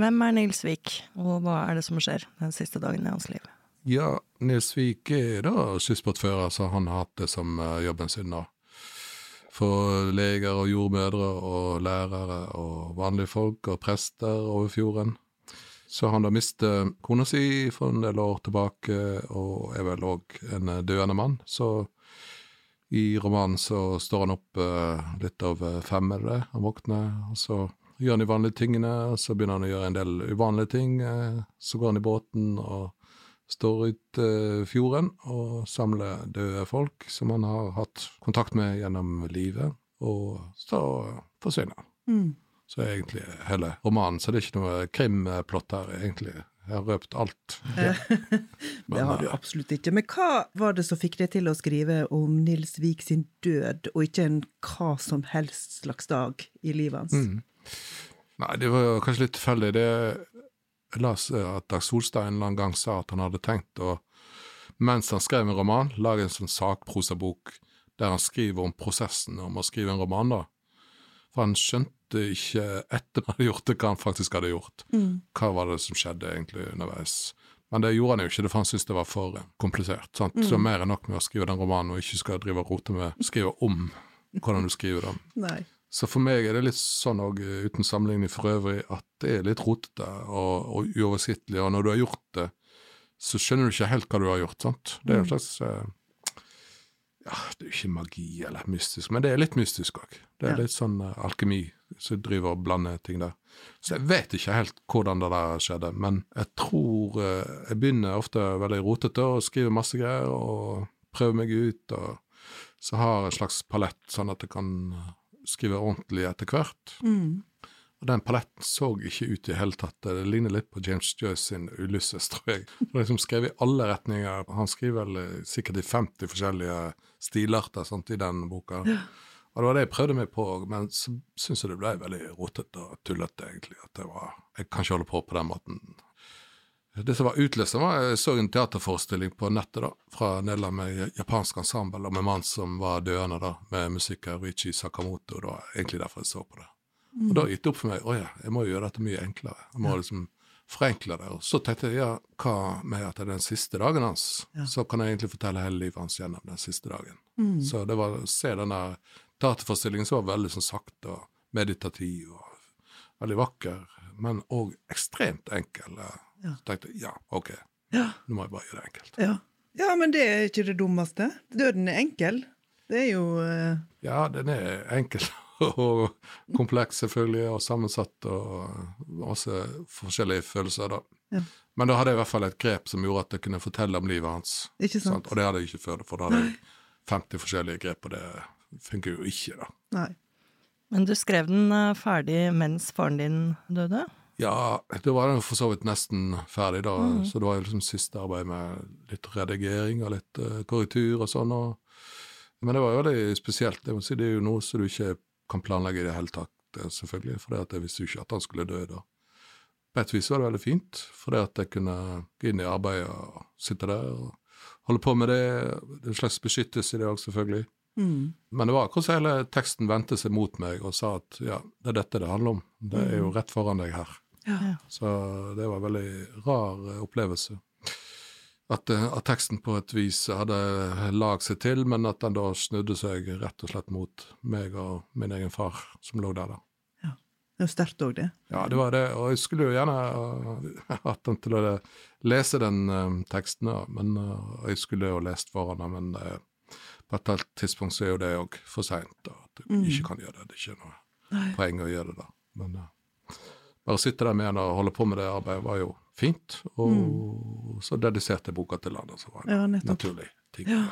Hvem er Nils Vik, og hva er det som skjer den siste dagen i hans liv? Ja, Nils Vik er da skysbåtfører, så han har hatt det som uh, jobben sin nå. For leger og jordmødre og lærere og vanlige folk og prester over fjorden. Så han da mistet kona si for en del år tilbake, og er vel òg en døende mann. Så i romanen så står han opp uh, litt over fem, er det Han våkner, og så gjør han de vanlige tingene, og så begynner han å gjøre en del uvanlige ting. Så går han i båten og står ute uh, fjorden og samler døde folk som han har hatt kontakt med gjennom livet, og så forsvinner han. Mm. Så er egentlig hele romanen, så det er ikke noe krimplott her, egentlig. Jeg har røpt alt. Ja. det har du absolutt ikke. Men hva var det som fikk deg til å skrive om Nils Vik sin død, og ikke en hva som helst slags dag i livet hans? Mm. Nei, det var kanskje litt tilfeldig. Det jeg las at Dag Solstad en eller annen gang sa at han hadde tenkt å, mens han skrev en roman, lage en sånn sakprosabok der han skriver om prosessen om å skrive en roman, da. For han skjønte ikke etter han hadde gjort det, hva han faktisk hadde gjort. Mm. Hva var det som skjedde egentlig underveis? Men det gjorde han jo ikke, for han syntes det var for komplisert. Sant? Så mer enn nok med å skrive den romanen, og ikke skal drive og rote med skrive om hvordan du skriver den. Nei. Så for meg er det litt sånn òg, uten sammenligning for øvrig, at det er litt rotete og, og uoversiktlig. Og når du har gjort det, så skjønner du ikke helt hva du har gjort. sant? Det er en slags eh, Ja, det er jo ikke magi eller mystisk, men det er litt mystisk òg. Det er Ja. litt sånn uh, alkemi som driver og blander ting der. Så jeg vet ikke helt hvordan det der skjedde, men jeg tror uh, Jeg begynner ofte veldig rotete og skriver masse greier og prøver meg ut, og så har jeg en slags palett, sånn at jeg kan eh, skrive ordentlig etter hvert. Mm. Og den paletten så ikke ut i det hele tatt. Det ligner litt på James Joyce sin Ulysses, tror jeg. Det er liksom skrevet i alle retninger. Han skriver vel sikkert i 50 forskjellige stilarter sant, i den boka. Og det var det jeg prøvde meg på, men så syns jeg det ble veldig rotete og tullete, egentlig. At det var Jeg kan ikke holde på på den måten. Det som var utløsende, var jeg så en teaterforestilling på nettet da, fra Nederland med japansk ensemble, og med en mann som var døende, da, med musiker av Richi Sakamoto. Det var egentlig derfor jeg så på det. Og da gikk det opp for meg å ja, jeg må jo gjøre dette mye enklere. Jeg må liksom forenkle det. Og så tenkte jeg ja, hva med at det er den siste dagen hans? Så kan jeg egentlig fortelle hele livet hans gjennom den siste dagen. Så det var å se den der teaterforestillingen som var veldig sånn sakte og meditativ og veldig vakker, men òg ekstremt enkel. Så tenkte jeg ja, OK, Ja. nå må jeg bare gjøre det enkelt. Ja. ja, men det er ikke det dummeste. Døden er enkel. Det er jo uh... Ja, den er enkel og kompleks, selvfølgelig, og sammensatt, og masse forskjellige følelser, da. Ja. Men da hadde jeg i hvert fall et grep som gjorde at jeg kunne fortelle om livet hans. Ikke sant? Og det hadde jeg ikke før, for da hadde jeg 50 forskjellige grep, og det funker jo ikke, da. Nei. Men du skrev den eh, ferdig mens faren din døde? Ja, da var den for så vidt nesten ferdig, da. Mm. Så det var liksom siste arbeid med litt redigering og litt uh, korrektur og sånn. Og... Men det var jo veldig spesielt. Jeg må si, det er jo noe som du ikke kan planlegge i det hele tatt, eh, selvfølgelig. For jeg visste jo ikke at han skulle dø da. På et vis var det veldig fint, for at jeg kunne gå inn i arbeidet og sitte der og holde på med det. Det er en slags beskyttelse i det òg, selvfølgelig. Mm. Men det var akkurat som hele teksten vendte seg mot meg og sa at ja, det er dette det handler om. Det er jo rett foran deg her. Ja. Så det var en veldig rar eh, opplevelse. At, eh, at teksten på et vis hadde lag seg til, men at den da snudde seg rett og slett mot meg og min egen far, som lå der, da. Ja, Det var sterkt òg, det. Ja, det var det, og jeg skulle jo gjerne ha hatt den til å lese den eh, teksten, ja, men uh, jeg skulle jo lest foran den, men uh, på et helt tidspunkt så er jo det òg for seint, at du ikke kan gjøre det. Det er ikke noe Nei. poeng å gjøre det da. Men eh, bare å sitte der med henne og holde på med det arbeidet var jo fint, og så dediserte jeg boka til han, som så var det Ja, nettopp. naturlig ting. Ja.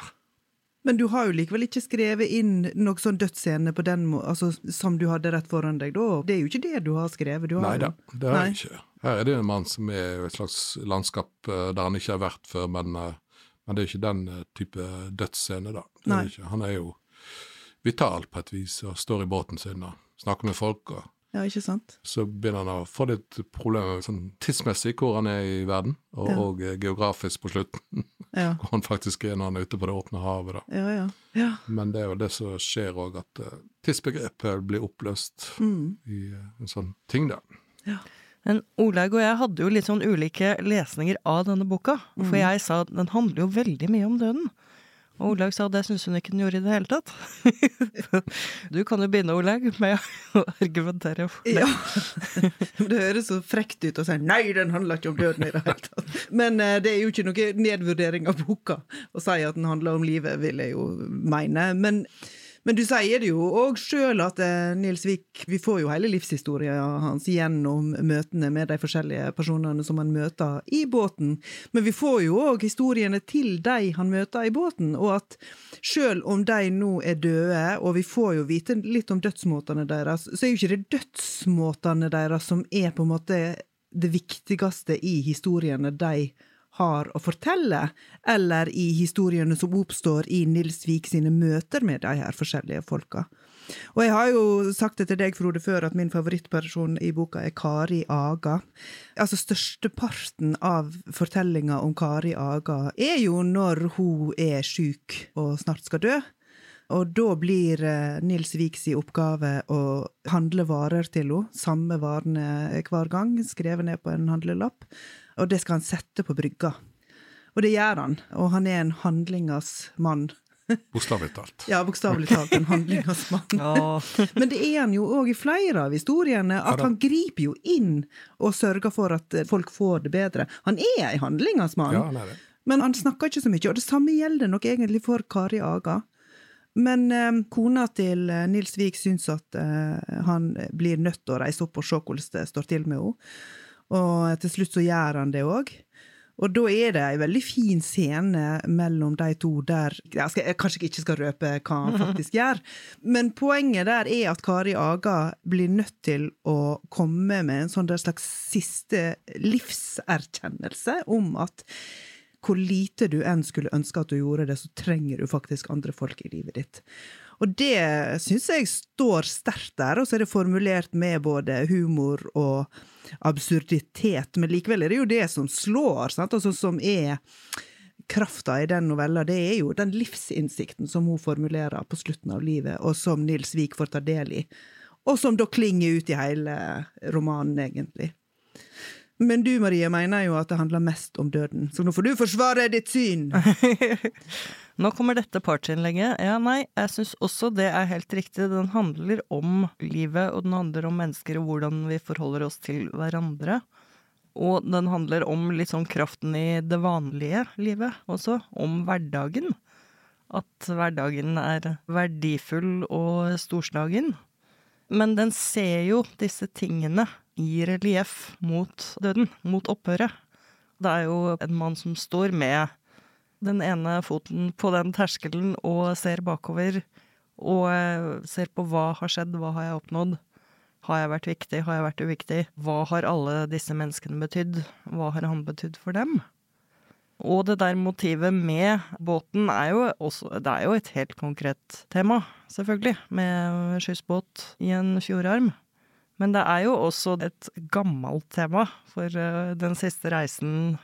Men du har jo likevel ikke skrevet inn noen sånn dødsscene på den må altså, som du hadde rett foran deg da? Det er jo ikke det du har skrevet? Du har Nei da, det har jeg ikke. Her er det en mann som er i et slags landskap eh, der han ikke har vært før, men, eh, men det er ikke den eh, type dødsscene, da. Er. Han er jo vital på et vis, og står i båten sin og snakker med folk. og Ja, ikke sant? så begynner han å få litt problemer sånn tidsmessig hvor han er i verden, og, Ja. og eh, geografisk på slutten, Ja. hvor han faktisk er når han er ute på det åpne havet. da. Ja, ja. ja. Men det er jo det som skjer òg, at uh, tidsbegrepet blir oppløst Mm. i uh, en sånn ting, da. Ja. Men Olaug og jeg hadde jo litt sånn ulike lesninger av denne boka. Mm. For jeg sa at den handler jo veldig mye om døden. Og Olaug sa det syns hun ikke den gjorde i det hele tatt. du kan jo begynne, Olaug, med å argumentere for det. Ja. Det høres så frekt ut å si 'nei, den handler ikke om døden' i det hele tatt. Men eh, det er jo ikke noe nedvurdering av boka å si at den handler om livet, vil jeg jo mene. Men, men du sier det jo òg sjøl at eh, Nils Vik Vi får jo hele livshistorien hans gjennom møtene med de forskjellige personene som han møter i båten. Men vi får jo òg historiene til de han møter i båten, og at sjøl om de nå er døde, og vi får jo vite litt om dødsmåtene deres, så er jo ikke det dødsmåtene deres som er på en måte det viktigste i historiene de har å fortelle, eller i historiene som oppstår i Nils Vik sine møter med de her forskjellige folka. Og jeg har jo sagt det til deg, Frode, før, at min favorittperson i boka er Kari Aga. Altså, størsteparten av fortellinga om Kari Aga er jo når hun er sjuk og snart skal dø. Og da blir eh, Nils Viks oppgave å handle varer til henne, samme varene hver gang, skrevet ned på en handlelapp, og det skal han sette på brygga. Og det gjør han, og han er en handlingas mann. Bokstavelig talt. Ja, bokstavelig talt en handlingas mann. Men det er han jo òg i flere av historiene, at han griper jo inn og sørger for at folk får det bedre. Han er en handlingas mann. Ja, han. Men han snakker ikke så mye, og det samme gjelder nok egentlig for Kari Aga. Men eh, kona til eh, Nils Vik syns at eh, han blir nødt til å reise opp og se hvordan det står til med henne. Og til slutt så gjør han det òg. Og da er det ei veldig fin scene mellom de to der Jeg, skal, jeg kanskje ikke skal røpe hva han faktisk gjør, men poenget der er at Kari Aga blir nødt til å komme med en sånn slags siste livserkjennelse om at hvor lite du enn skulle ønske at du gjorde det, så trenger du faktisk andre folk i livet ditt. Og det syns jeg står sterkt der, og så er det formulert med både humor og absurditet, men likevel er det jo det som slår, sant? altså som er krafta i den novella, det er jo den livsinnsikten som hun formulerer på slutten av livet, og som Nils Vik får ta del i, og som da klinger ut i hele romanen, egentlig. Men du, Marie, mener jo at det handler mest om døden, så nå får du forsvare ditt syn! nå kommer dette partsinnlegget. Ja, nei, jeg syns også det er helt riktig. Den handler om livet, og den handler om mennesker og hvordan vi forholder oss til hverandre. Og den handler om litt sånn kraften i det vanlige livet også, om hverdagen. At hverdagen er verdifull og storslagen. Men den ser jo disse tingene i relieff mot døden, mot opphøret. Det er jo en mann som står med den ene foten på den terskelen og ser bakover. Og eh, ser på hva har skjedd, hva har jeg oppnådd? Har jeg vært viktig, har jeg vært uviktig? Hva har alle disse menneskene betydd? Hva har han betydd for dem? Og det der motivet med båten er jo også Det er jo et helt konkret tema, selvfølgelig, med skyssbåt i en fjordarm. Men det er jo også et gammelt tema, for eh, den siste reisen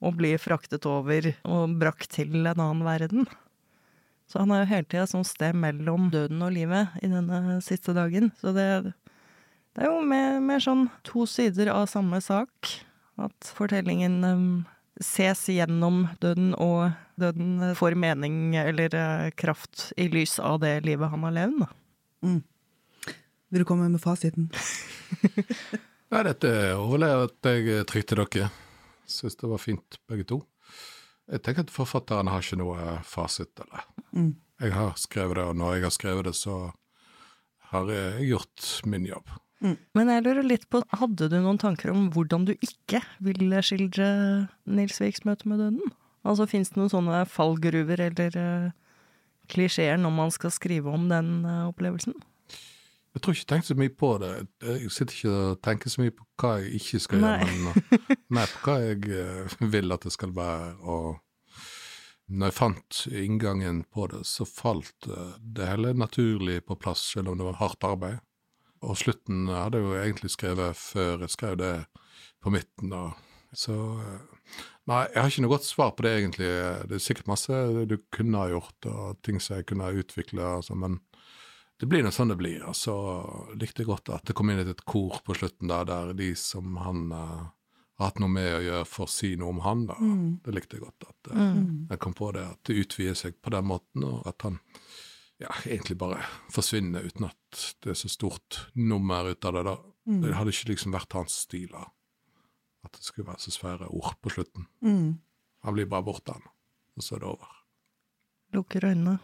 å bli fraktet over og brakt til en annen verden. Så han er jo hele tida et sånt sted mellom døden og livet i denne siste dagen. Så det, det er jo mer, mer, sånn to sider av samme sak. At fortellingen um, ses gjennom døden, og døden får mening eller uh, kraft i lys av det livet han har levd. Mm. Vil du komme med fasiten? Nei, dette overlever at jeg trykte dere. Syns det var fint, begge to. Jeg tenker at forfatteren har ikke noe fasit, eller. Mm. Jeg har skrevet det, og når jeg har skrevet det, så har jeg gjort min jobb. Mm. Men jeg lurer litt på, hadde du noen tanker om hvordan du ikke ville skildre Nils Viks møte med døden? Altså, Fins det noen sånne fallgruver eller uh, klisjeer når man skal skrive om den uh, opplevelsen? Jeg tror ikke jeg tenkte så mye på det. Jeg sitter ikke og tenker så mye på hva jeg ikke skal Nei. gjøre, men mer på hva jeg eh, vil at det skal være. Og når jeg fant inngangen på det, så falt eh, det hele naturlig på plass, selv om det var hardt arbeid. Og slutten hadde jeg jo egentlig skrevet før jeg skrev det på midten. da. Så eh, Nei, jeg har ikke noe godt svar på det, egentlig. Det er sikkert masse du kunne ha gjort, og ting som jeg kunne ha utvikla, altså, men det blir nå sånn det blir. Og så likte jeg godt at det kom inn et kor på slutten der, der de som han uh, har hatt noe med å gjøre, får si noe om han. da. Mm. Det likte jeg godt. At uh, mm. jeg kom på det, at det utvider seg på den måten, og at han ja, egentlig bare forsvinner uten at det er så stort nummer ut av det. da. Mm. Det hadde ikke liksom vært hans stil. da. At det skulle være så svære ord på slutten. Mm. Han blir bare borte, han. Og så er det over. Lukker øynene.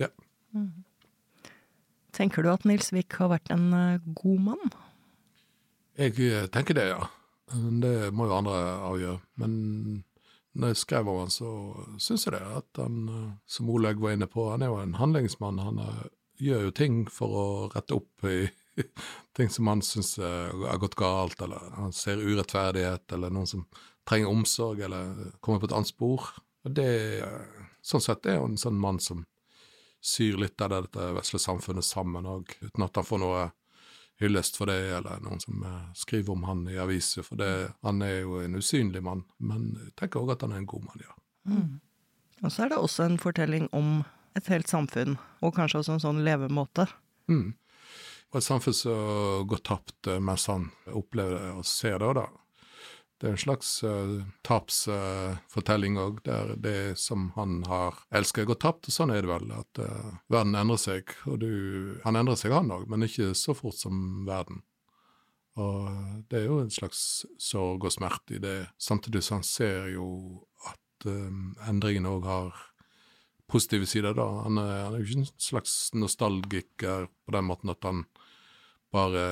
Ja. Mm. Tenker du at Nils Vik har vært en eh, god mann? Jeg eh, tenker det, ja. Det må jo andre avgjøre. Men når jeg skrev om han, så syns jeg det. At han, eh, som Olaug var inne på, han er jo en handlingsmann. Han gjør jo ting for å rette opp i ting som han syns har gått galt, eller han ser urettferdighet, eller noen som trenger omsorg, eller kommer på et annet spor. Og det, sånn sett er jo en sånn mann som syr litt av dette vesle samfunnet sammen òg, uten at han får noe hyllest for det, eller noen som eh, skriver om han i aviser, for det, han er jo en usynlig mann. Men jeg tenker òg at han er en god mann, ja. Mm. Og så er det også en fortelling om et helt samfunn, og kanskje også en sånn levemåte. Mm. Og et samfunn som går tapt eh, mens han opplever det og ser det, da. Det er en slags uh, tapsfortelling uh, òg, der det som han har elska, går tapt. Og sånn er det vel, at uh, verden endrer seg. Og du Han endrer seg, han òg, men ikke så fort som verden. Og det er jo en slags sorg og smerte i det, samtidig som han ser jo at um, endringen òg har positive sider, da. Han er, han er jo ikke en slags nostalgiker på den måten at han bare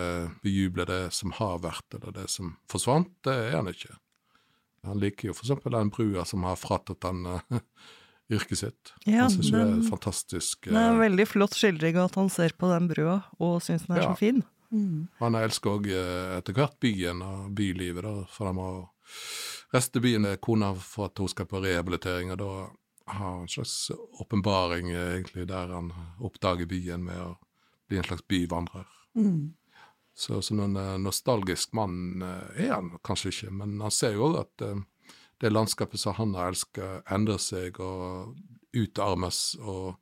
bejuble det som har vært, eller det som forsvant. Det er han ikke. Han liker jo for eksempel den brua som har fratatt han uh, yrket sitt. Ja, han syns den, det er fantastisk. Det er en uh, veldig flott skildring at han ser på den brua og syns den er Ja. så fin. Mm. han elsker òg uh, etter hvert byen og bylivet, da, for han må reise byen til kona for at hun skal på rehabilitering, og da har han en slags åpenbaring uh, egentlig der han oppdager byen med å bli en slags byvandrer. Mm. Så, så noen eh, nostalgisk mann eh, er han kanskje ikke, men han ser jo òg at eh, det landskapet som han har elsket, endrer seg og utarmes og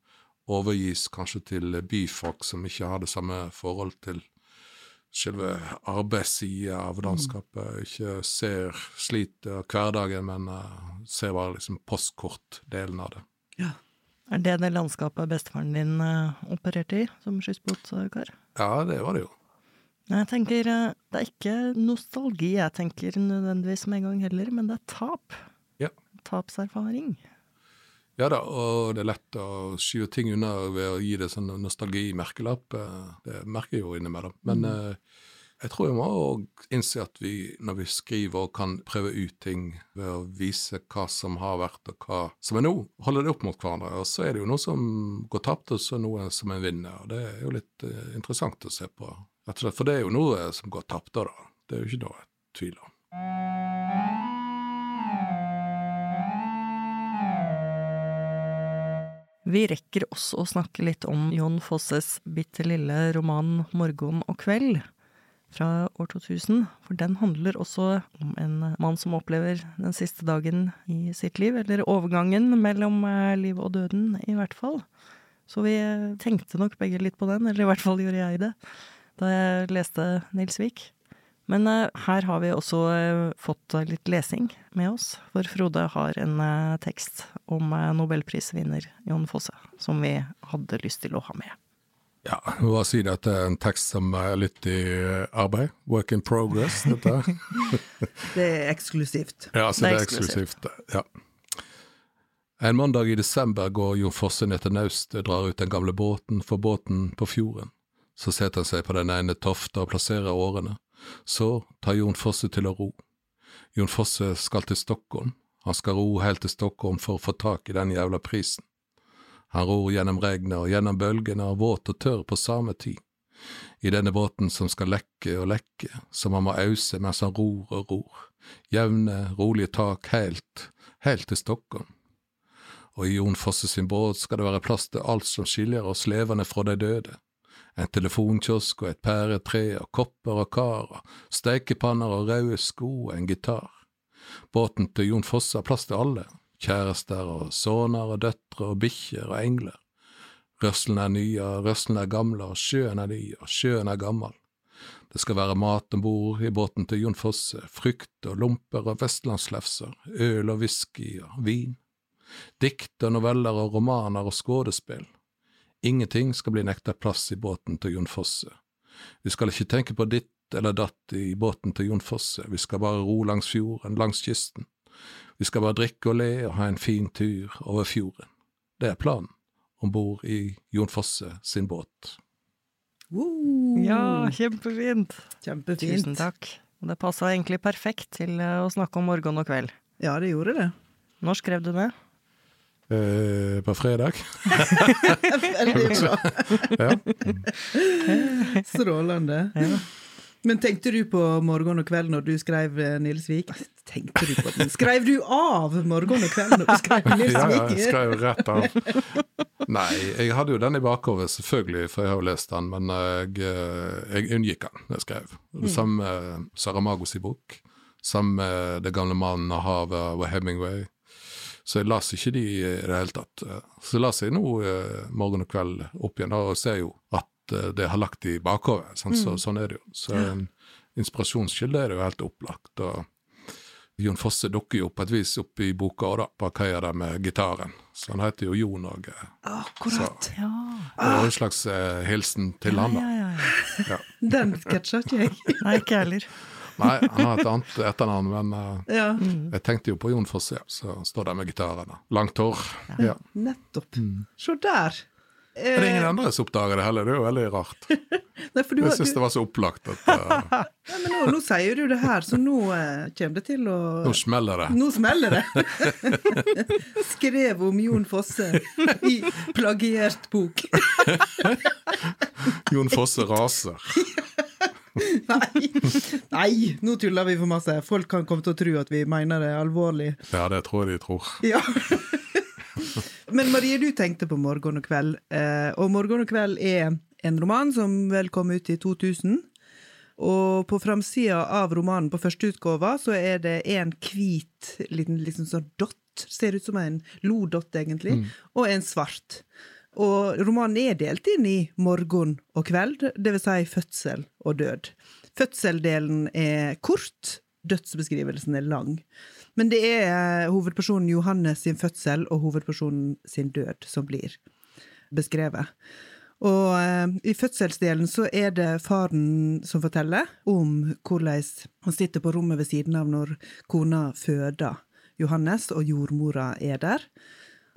overgis kanskje til byfolk som ikke har det samme forhold til selve arbeidssida av landskapet, ikke ser slitet av hverdagen, men ser bare liksom postkortdelen av det. Ja. Er det det landskapet bestefaren din opererte i som skyssbåtkar? Ja, det var det jo. Jeg tenker eh, det er ikke nostalgi jeg tenker nødvendigvis med en gang heller, men det er tap. Ja. Tapserfaring. Ja da, og det er lett å skyve ting unna ved å gi det sånn nostalgi-merkelapp. Det merker jeg jo innimellom. Men eh, jeg tror vi må òg innse at vi, når vi skriver, og kan prøve ut ting ved å vise hva som har vært og hva som er nå, holde det opp mot hverandre. Og så er det jo noe som går tapt, og så noe som er vinner. Og det er jo litt eh, interessant å se på. For det er jo noe som går tapt, da. Det er jo ikke noe tvil om. Vi rekker også å snakke litt om Jon Fosses bitte lille roman 'Morgen og kveld' fra år 2000, for den handler også om en mann som opplever den siste dagen i sitt liv, eller overgangen mellom eh, liv og døden, i hvert fall. Så vi eh, tenkte nok begge litt på den, eller i hvert fall gjorde jeg det, da jeg leste Nils Vik. Men eh, her har vi også fått litt lesing med oss, for Frode har en tekst om nobelprisvinner Jon Fosse, som vi hadde lyst til å ha med. Ja, jeg må bare si det at det er en tekst som er litt i arbeid. Work in progress, dette. Det er eksklusivt. Ja, så Det er eksklusivt. Ja. En mandag i desember går Jon Fosse ned til naustet, drar ut den gamle båten, for båten på fjorden. Så setter han seg på den ene tofta og plasserer årene. Så tar Jon Fosse til å ro. Jon Fosse skal til Stockholm. Han skal ro helt til Stockholm for å få tak i den jævla prisen. Han ror gjennom regnet og gjennom bølgene og våt og tørr på samme tid. I denne båten som skal lekke og lekke, som han må ause mens han ror og ror. Jevne, rolige tak helt, helt til Stockholm. Og i Jon Fosse sin båt skal det være plass til alt som skiller oss levende fra de døde. En telefonkiosk og et pæretre og kopper og kar og steikepanner og røde sko og en gitar. Båten til Jon Fosse har plass til alle, kjærester og sønner og døtre og bikkjer og engler. Rørselen er ny og rørselen er gamle og sjøen er ny og sjøen er gammel. Det skal være mat om bord i båten til Jon Fosse, frukt og lomper og vestlandslefser, øl og whisky og vin. Dikt og noveller og romaner og skuespill. Ingenting skal bli nekta plass i båten til Jon Fosse. Vi skal ikke tenke på ditt eller datt i båten til Jon Fosse, vi skal bare ro langs fjorden, langs kysten. Vi skal bare drikke og le og ha en fin tur over fjorden. Det er planen, om bord i Jon Fosse sin båt. Woo! Ja, kjempefint! Kjempefint. Tusen takk. Det passa egentlig perfekt til eh, å snakke om morgen og kveld. Ja, det gjorde det. Når skrev du det? Eh, på fredag. Veldig bra. Ja. Strålende. Ja. Men tenkte du på morgen og kveld når du skrev eh, Nils Vik? Tenkte du på den? Skrev du av morgen og kveld når du skrev Nils ja, ja, jeg Vik? skrev rett av. Nei, jeg hadde jo den i bakhodet, selvfølgelig, for jeg har jo lest den, men jeg, eh, jeg unngikk den da jeg skrev. Det samme med Saramagos i bok. Samme med Det gamle mannen av havet og Hemingway. Så jeg las ikke de i det hele tatt. Så las jeg nå eh, morgen og kveld opp igjen, og ser jo at det har lagt i bakhodet. Sånn, så, sånn er det jo. Så en inspirasjonskilde er det jo helt opplagt. og Jon Fosse dukker jo på et vis opp i boka da, på gjør det med gitaren. Så han heter jo Jon òg. Akkurat. Ja. Det jo en slags eh, hilsen til han, da. Ja, ja, ja. Ja. Den sketsja ikke jeg. Nei, ikke heller. Nei, han har et annet etternavn, men uh, Ja, jeg tenkte jo på Jon Fosse, ja, så står der med gitaren. Langt hår. Ja. nettopp. Se der. Det er ingen andre som oppdager det heller, det er jo veldig rart. Nei, du, Jeg syns du, det var så opplagt at uh... Nei, men nå, nå sier du det her, så nå uh, kommer det til å nå smeller det. Nå smeller det! Skrev om Jon Fosse i plagiert bok. Jon Fosse raser. Nei. Nei, nå tuller vi for masse. Folk kan komme til å tro at vi mener det alvorlig. Ja, det tror jeg de tror. Ja. Men Marie, du tenkte på Morgen og kveld, eh, og Morgen og kveld er en roman som vel kom ut i 2000. Og på framsida av romanen, på førsteutgåva, så er det en hvit liten liksom sånn dott, ser ut som en lodott egentlig, og en svart. Og romanen er delt inn i morgen og kveld, det vil si fødsel og død. Fødseldelen er kort, dødsbeskrivelsen er lang. Men det er eh, hovedpersonen Johannes sin fødsel og hovedpersonen sin død som blir beskrevet. Og eh, i fødselsdelen så er det faren som forteller om hvordan han sitter på rommet ved siden av når kona føder Johannes, og jordmora er der.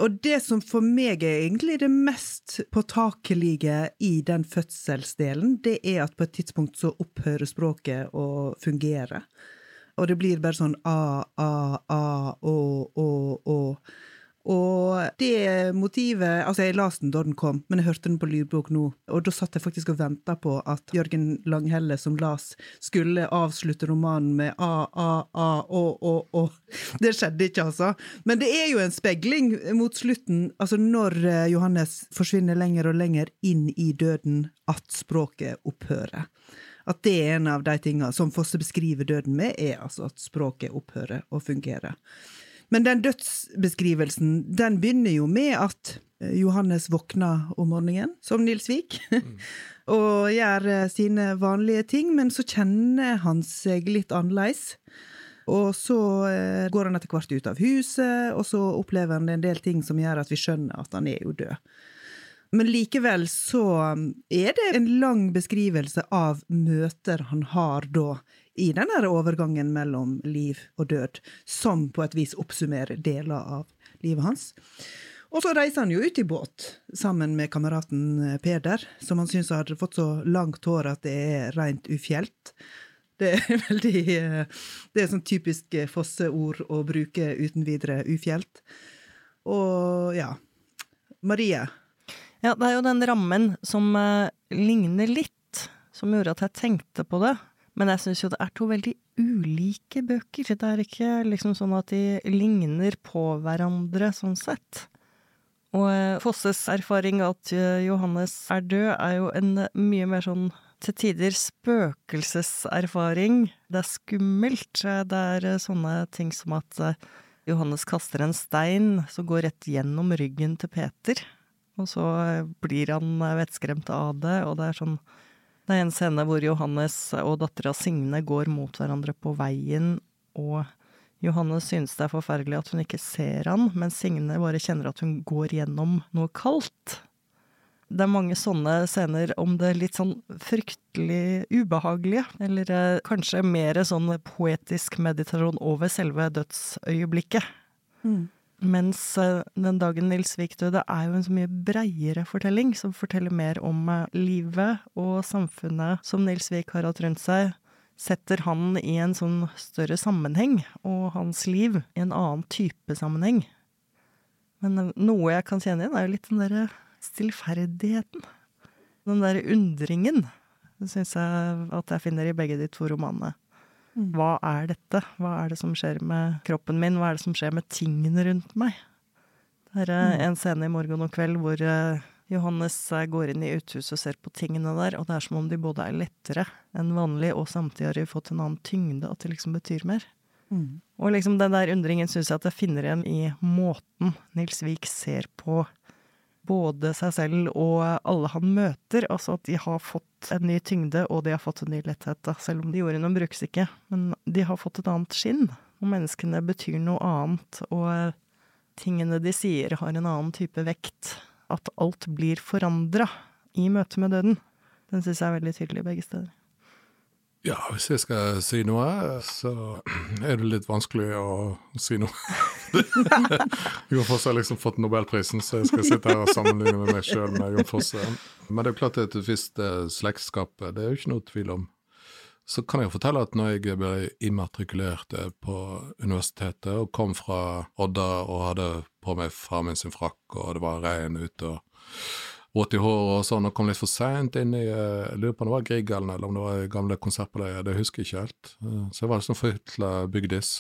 Og det som for meg er egentlig det mest påtakelige i den fødselsdelen, det er at på et tidspunkt så opphører språket å fungere. Og det blir bare sånn a, a, a, å, å, å. Og det motivet Altså, jeg leste den da den kom, men jeg hørte den på lydbok nå, og da satt jeg faktisk og venta på at Jørgen Langhelle, som las, skulle avslutte romanen med a, a, a, å, å, å. Det skjedde ikke, altså. Men det er jo en spegling mot slutten, altså når eh, Johannes forsvinner lenger og lenger inn i døden, at språket opphører. At det er en av de tinga som Fosse beskriver døden med, er altså at språket opphører å fungere. Men den dødsbeskrivelsen, den begynner jo med at eh, Johannes våkner om morgenen, som Nils Vik, og gjør eh, sine vanlige ting, men så kjenner han seg litt annerledes. Og så eh, går han etter hvert ut av huset, og så opplever han en del ting som gjør at vi skjønner at han er jo død. Men likevel så um, er det en lang beskrivelse av møter han har da i den overgangen mellom liv og død, som på et vis oppsummerer deler av livet hans. Og så reiser han jo ut i båt sammen med kameraten eh, Peder, som han syns hadde fått så langt hår at det er rent ufjelt. Det er veldig eh, Det er sånn typisk eh, Fosse-ord å bruke uten videre ufjelt. Og ja. Marie. Ja, det er jo den rammen som eh, ligner litt, som gjorde at jeg tenkte på det. Men jeg syns jo det er to veldig ulike bøker. Det er ikke liksom sånn at de ligner på hverandre sånn sett. Og eh, Fosses erfaring at eh, Johannes er død, er jo en eh, mye mer sånn til tider spøkelseserfaring. Det er skummelt. Det er eh, sånne ting som at Johannes kaster en stein som går rett gjennom ryggen til Peter. Og så blir han vettskremt av det, og det er sånn Det er en scene hvor Johannes og dattera Signe går mot hverandre på veien, og Johannes synes det er forferdelig at hun ikke ser han, men Signe bare kjenner at hun går gjennom noe kaldt. Det er mange sånne scener om det litt sånn fryktelig ubehagelige, eller eh, kanskje mer sånn poetisk meditasjon over selve dødsøyeblikket. Mens eh, Den dagen Nils Vik døde er jo en så mye breiere fortelling, som forteller mer om eh, livet og samfunnet som Nils Vik har hatt rundt seg. Setter han i en sånn større sammenheng, og hans liv i en annen type sammenheng. Men eh, noe jeg kan kjenne igjen, er jo litt den derre stillferdigheten. Den derre undringen. Det syns jeg at jeg finner i begge de to romanene. Hva er dette? Hva er det som skjer med kroppen min? Hva er det som skjer med tingene rundt meg? Det er eh, en scene i Morgen og kveld hvor eh, Johannes eh, går inn i uthuset og ser på tingene der, og det er som om de både er lettere enn vanlig, og samtidig har de fått en annen tyngde, at det liksom betyr mer. Mm. Og liksom den der undringen syns jeg at jeg finner igjen i måten Nils Vik ser på både seg selv og alle han møter. Altså at de har fått en ny tyngde, og de har fått en ny letthet. Da. Selv om de ordene brukes ikke. Men de har fått et annet skinn. Og menneskene betyr noe annet. Og tingene de sier, har en annen type vekt. At alt blir forandra i møte med døden. Den syns jeg er veldig tydelig begge steder. Ja, hvis jeg skal si noe, så er det litt vanskelig å si noe. Jon Fosse har liksom fått nobelprisen, så jeg skal sitte her og sammenligne med meg sjøl med Jon Fosse. Men det er jo klart det er et visst slektskap, det er jo ikke noe tvil om. Så kan jeg fortelle at når jeg ble immatrikulert på universitetet og kom fra Odda og hadde på meg far min sin frakk, og det var regn ute og håret og sånn, og kom litt for seint inn i eh, Jeg lurer på om det var Grieghallen eller om det var gamle Konsertpaleiet, det husker jeg ikke helt. Eh, så jeg var liksom forhytla bygdis.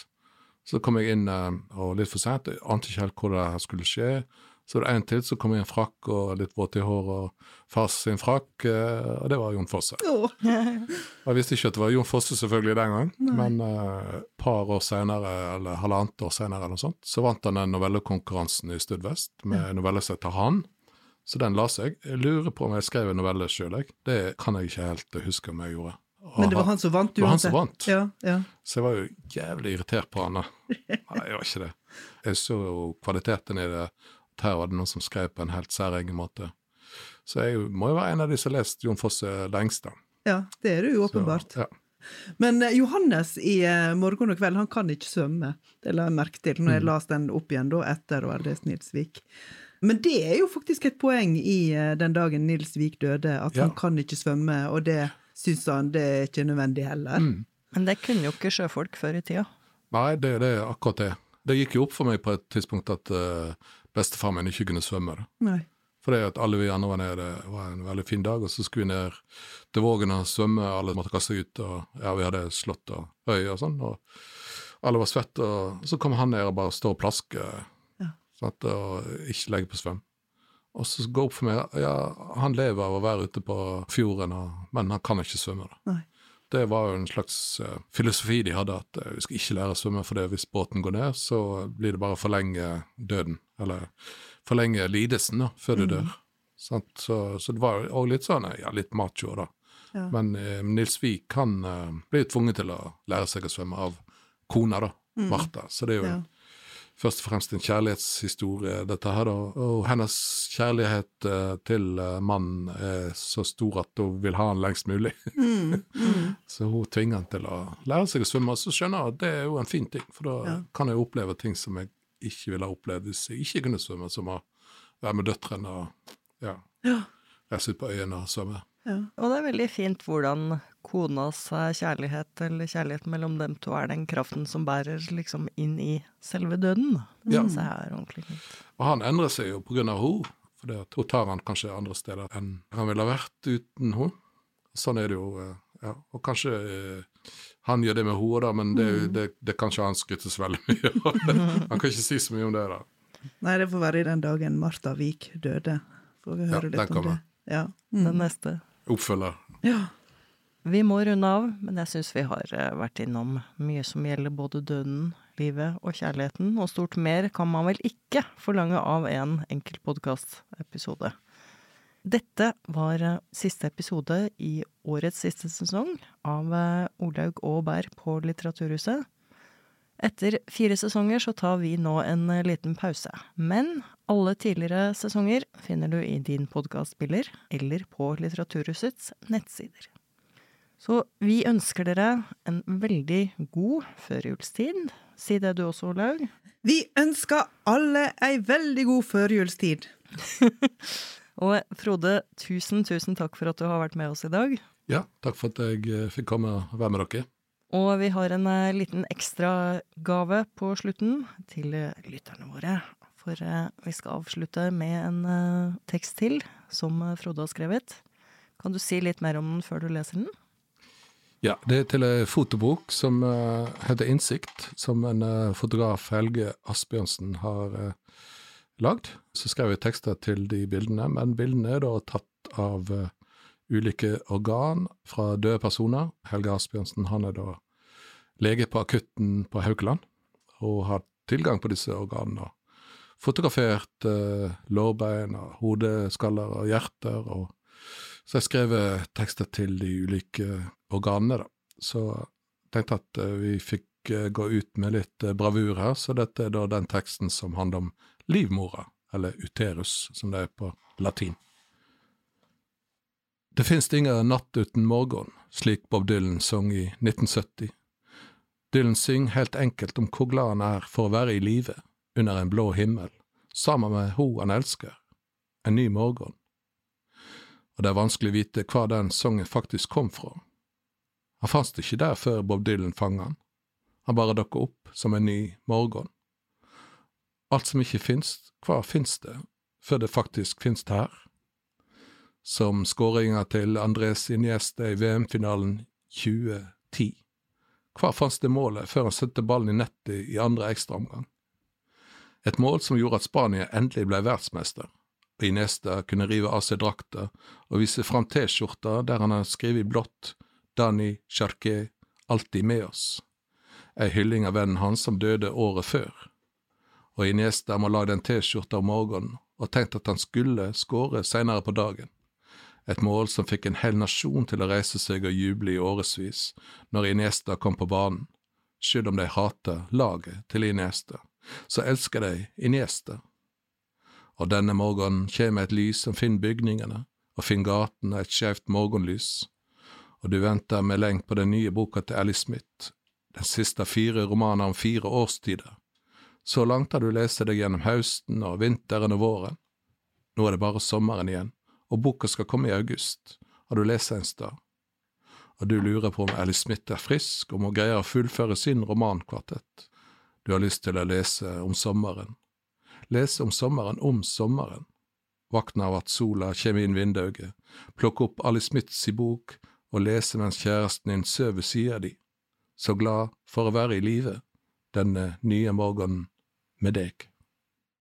Så kom jeg inn eh, og litt for seint, ante ikke helt hvor det skulle skje. Så det en til som kom i en frakk og litt våt i håret, og fars sin frakk, og det var Jon Fosse. Oh. jeg visste ikke at det var Jon Fosse selvfølgelig den gang, Nei. men et uh, par år senere, eller halvannet år senere, eller noe sånt, så vant han den novellekonkurransen i Studvest med ja. novelle som heter Han. Så den la seg. Jeg lurer på om jeg skrev en novelle sjøl, jeg. Det kan jeg ikke helt huske om jeg gjorde. Og Men det var han som vant, uansett? Det var han som vant. Ja, ja. Så jeg var jo jævlig irritert på han da. Nei, jeg var ikke det. Jeg så jo kvaliteten i det. Her var det noen som skrev på en helt særegen måte. Så jeg må jo være en av de som har lest Jon Fosse lengst, da. Ja, det er du jo åpenbart. Så, ja. Men uh, Johannes i uh, Morgen og kveld, han kan ikke svømme. Det la jeg merke til når jeg mm. las den opp igjen da, etter å ha lest Nilsvik. Men det er jo faktisk et poeng i eh, den dagen Nils Vik døde, at ja. han kan ikke svømme, og det syns han det er ikke nødvendig heller. Mm. Men det kunne jo ikke sjøfolk før i tida. Nei, det, det er akkurat det. Det gikk jo opp for meg på et tidspunkt at uh, bestefar min ikke kunne svømme. Nei. For det at alle vi andre var nede, det var en veldig fin dag, og så skulle vi ned til Vågen og svømme, alle måtte kaste ut, og ja, vi hadde slått og øy og sånn, og alle var svette, og så kom han ned og bare står og plasker Sant? Og ikke legge på svøm. Og så går det opp for meg ja, han lever av å være ute på fjorden, men han kan ikke svømme. da. Nei. Det var jo en slags uh, filosofi de hadde, at uh, vi skal ikke lære å svømme, for det, hvis båten går ned, så blir det bare å forlenge døden, eller forlenge lidelsen da, før du mm. dør. Så, så, det var òg litt sånn, ja, litt macho, da. Ja. Men uh, Nils Vik kan bli tvunget til å lære seg å svømme av kona, da, mm. Martha. Så det er jo ja først og fremst en kjærlighetshistorie, dette her, da. Og hennes kjærlighet eh, til eh, mannen er så stor at hun vil ha han lengst mulig. Mm, mm. så hun tvinger han til å lære seg å svømme, og så skjønner jeg at det er jo en fin ting, for da ja. kan jeg oppleve ting som jeg ikke ville ha opplevd hvis jeg ikke kunne svømme, som å være med døtrene og ja, ja. reise ut på øyene og svømme. Ja. Og det er veldig fint hvordan konas kjærlighet, eller kjærligheten mellom dem to, er den kraften som bærer liksom inn i selve døden. Det er ordentlig fint. Og han endrer seg jo av henne, for hun tar han kanskje andre steder enn han ville ha vært uten henne. Sånn er det jo. Eh, ja. Og kanskje eh, han gjør det med henne, da, men det, mm. det, det kan ikke han skrytes veldig mye av. han kan ikke si så mye om det, da. Nei, det får være i den dagen Martha Vik døde. Får vi høre ja, litt om det. Ja, mm. Den neste oppfølger. Ja. Vi må runde av, men jeg syns vi har eh, vært innom mye som gjelder både døden, livet og kjærligheten, og stort mer kan man vel ikke forlange av en enkelt podkastepisode. Dette var eh, siste episode i årets siste sesong av eh, Olaug og Bær på Litteraturhuset. Etter fire sesonger så tar vi nå en liten pause, men alle tidligere sesonger finner du i din podkastspiller eller på Litteraturhusets nettsider. Så vi ønsker dere en veldig god førjulstid. Si det du også, Olaug. Vi ønsker alle ei veldig god førjulstid. og Frode, tusen, tusen takk for at du har vært med oss i dag. Ja, takk for at jeg eh, fikk komme og være med dere. Og vi har en uh, liten ekstragave på slutten til uh, lytterne våre. For uh, vi skal avslutte med en tekst til som Frode har skrevet. Kan du si litt mer om den før du leser den? Ja, det er til ei fotobok som heter Innsikt, som en fotograf, Helge Asbjørnsen, har lagd. Så skrev jeg tekster til de bildene, men bildene er da tatt av ulike organ fra døde personer. Helge Asbjørnsen han er da lege på akutten på Haukeland, og har tilgang på disse organene. Fotografert eh, lårbein og hodeskaller og hjerter, og så har jeg skrevet tekster til de ulike organene, da. Så tenkte at eh, vi fikk eh, gå ut med litt eh, bravur her, så dette er da den teksten som handler om livmora, eller uterus, som det er på latin. Det finnes ingen natt uten morgen, slik Bob Dylan sang i 1970. Dylan synger helt enkelt om hvor glad han er for å være i live, under en blå himmel, sammen med ho han elsker, en ny morgen. Og det er vanskelig å vite hva den sangen faktisk kom fra. Han fantes ikke der før Bob Dylan fanga han, han bare dukka opp som en ny morgen. Alt som ikke finnes, hva finnes det, før det faktisk finnes det her? Som skåringa til Andres Iniesta i VM-finalen 2010. Hva fantes det målet før han satte ballen i nettet i andre ekstraomgang? Et mål som gjorde at Spania endelig ble verdensmester, og Iniesta kunne rive av seg drakta og vise fram T-skjorta der han har skrevet blått Dani Charquet, alltid med oss, ei hylling av vennen hans som døde året før. Og Iniesta må lage den T-skjorta om morgenen og tenkte at han skulle skåre seinere på dagen et mål som fikk en hel nasjon til å reise seg og juble i årevis når Iniesta kom på banen. Selv om de hater laget til Iniesta, så elsker de Iniesta. Og denne morgenen kommer et lys som finner bygningene, og finner gatene et skjevt morgenlys, og du venter med lengt på den nye boka til Alice Smith, den siste fire romaner om fire årstider. Så langt har du lest deg gjennom høsten og vinteren og våren. Nå er det bare sommeren igjen og boka skal komme i august, har du lest en sted, og du lurer på om Alice Smith er frisk og må greie å fullføre sin romankvartett. Du har lyst til å lese om sommeren. Lese om sommeren om sommeren. Vakna av at sola kjem inn vinduet, plukke opp Alice Smiths bok og lese mens kjæresten din sover sida di, så glad for å være i live denne nye morgenen med deg.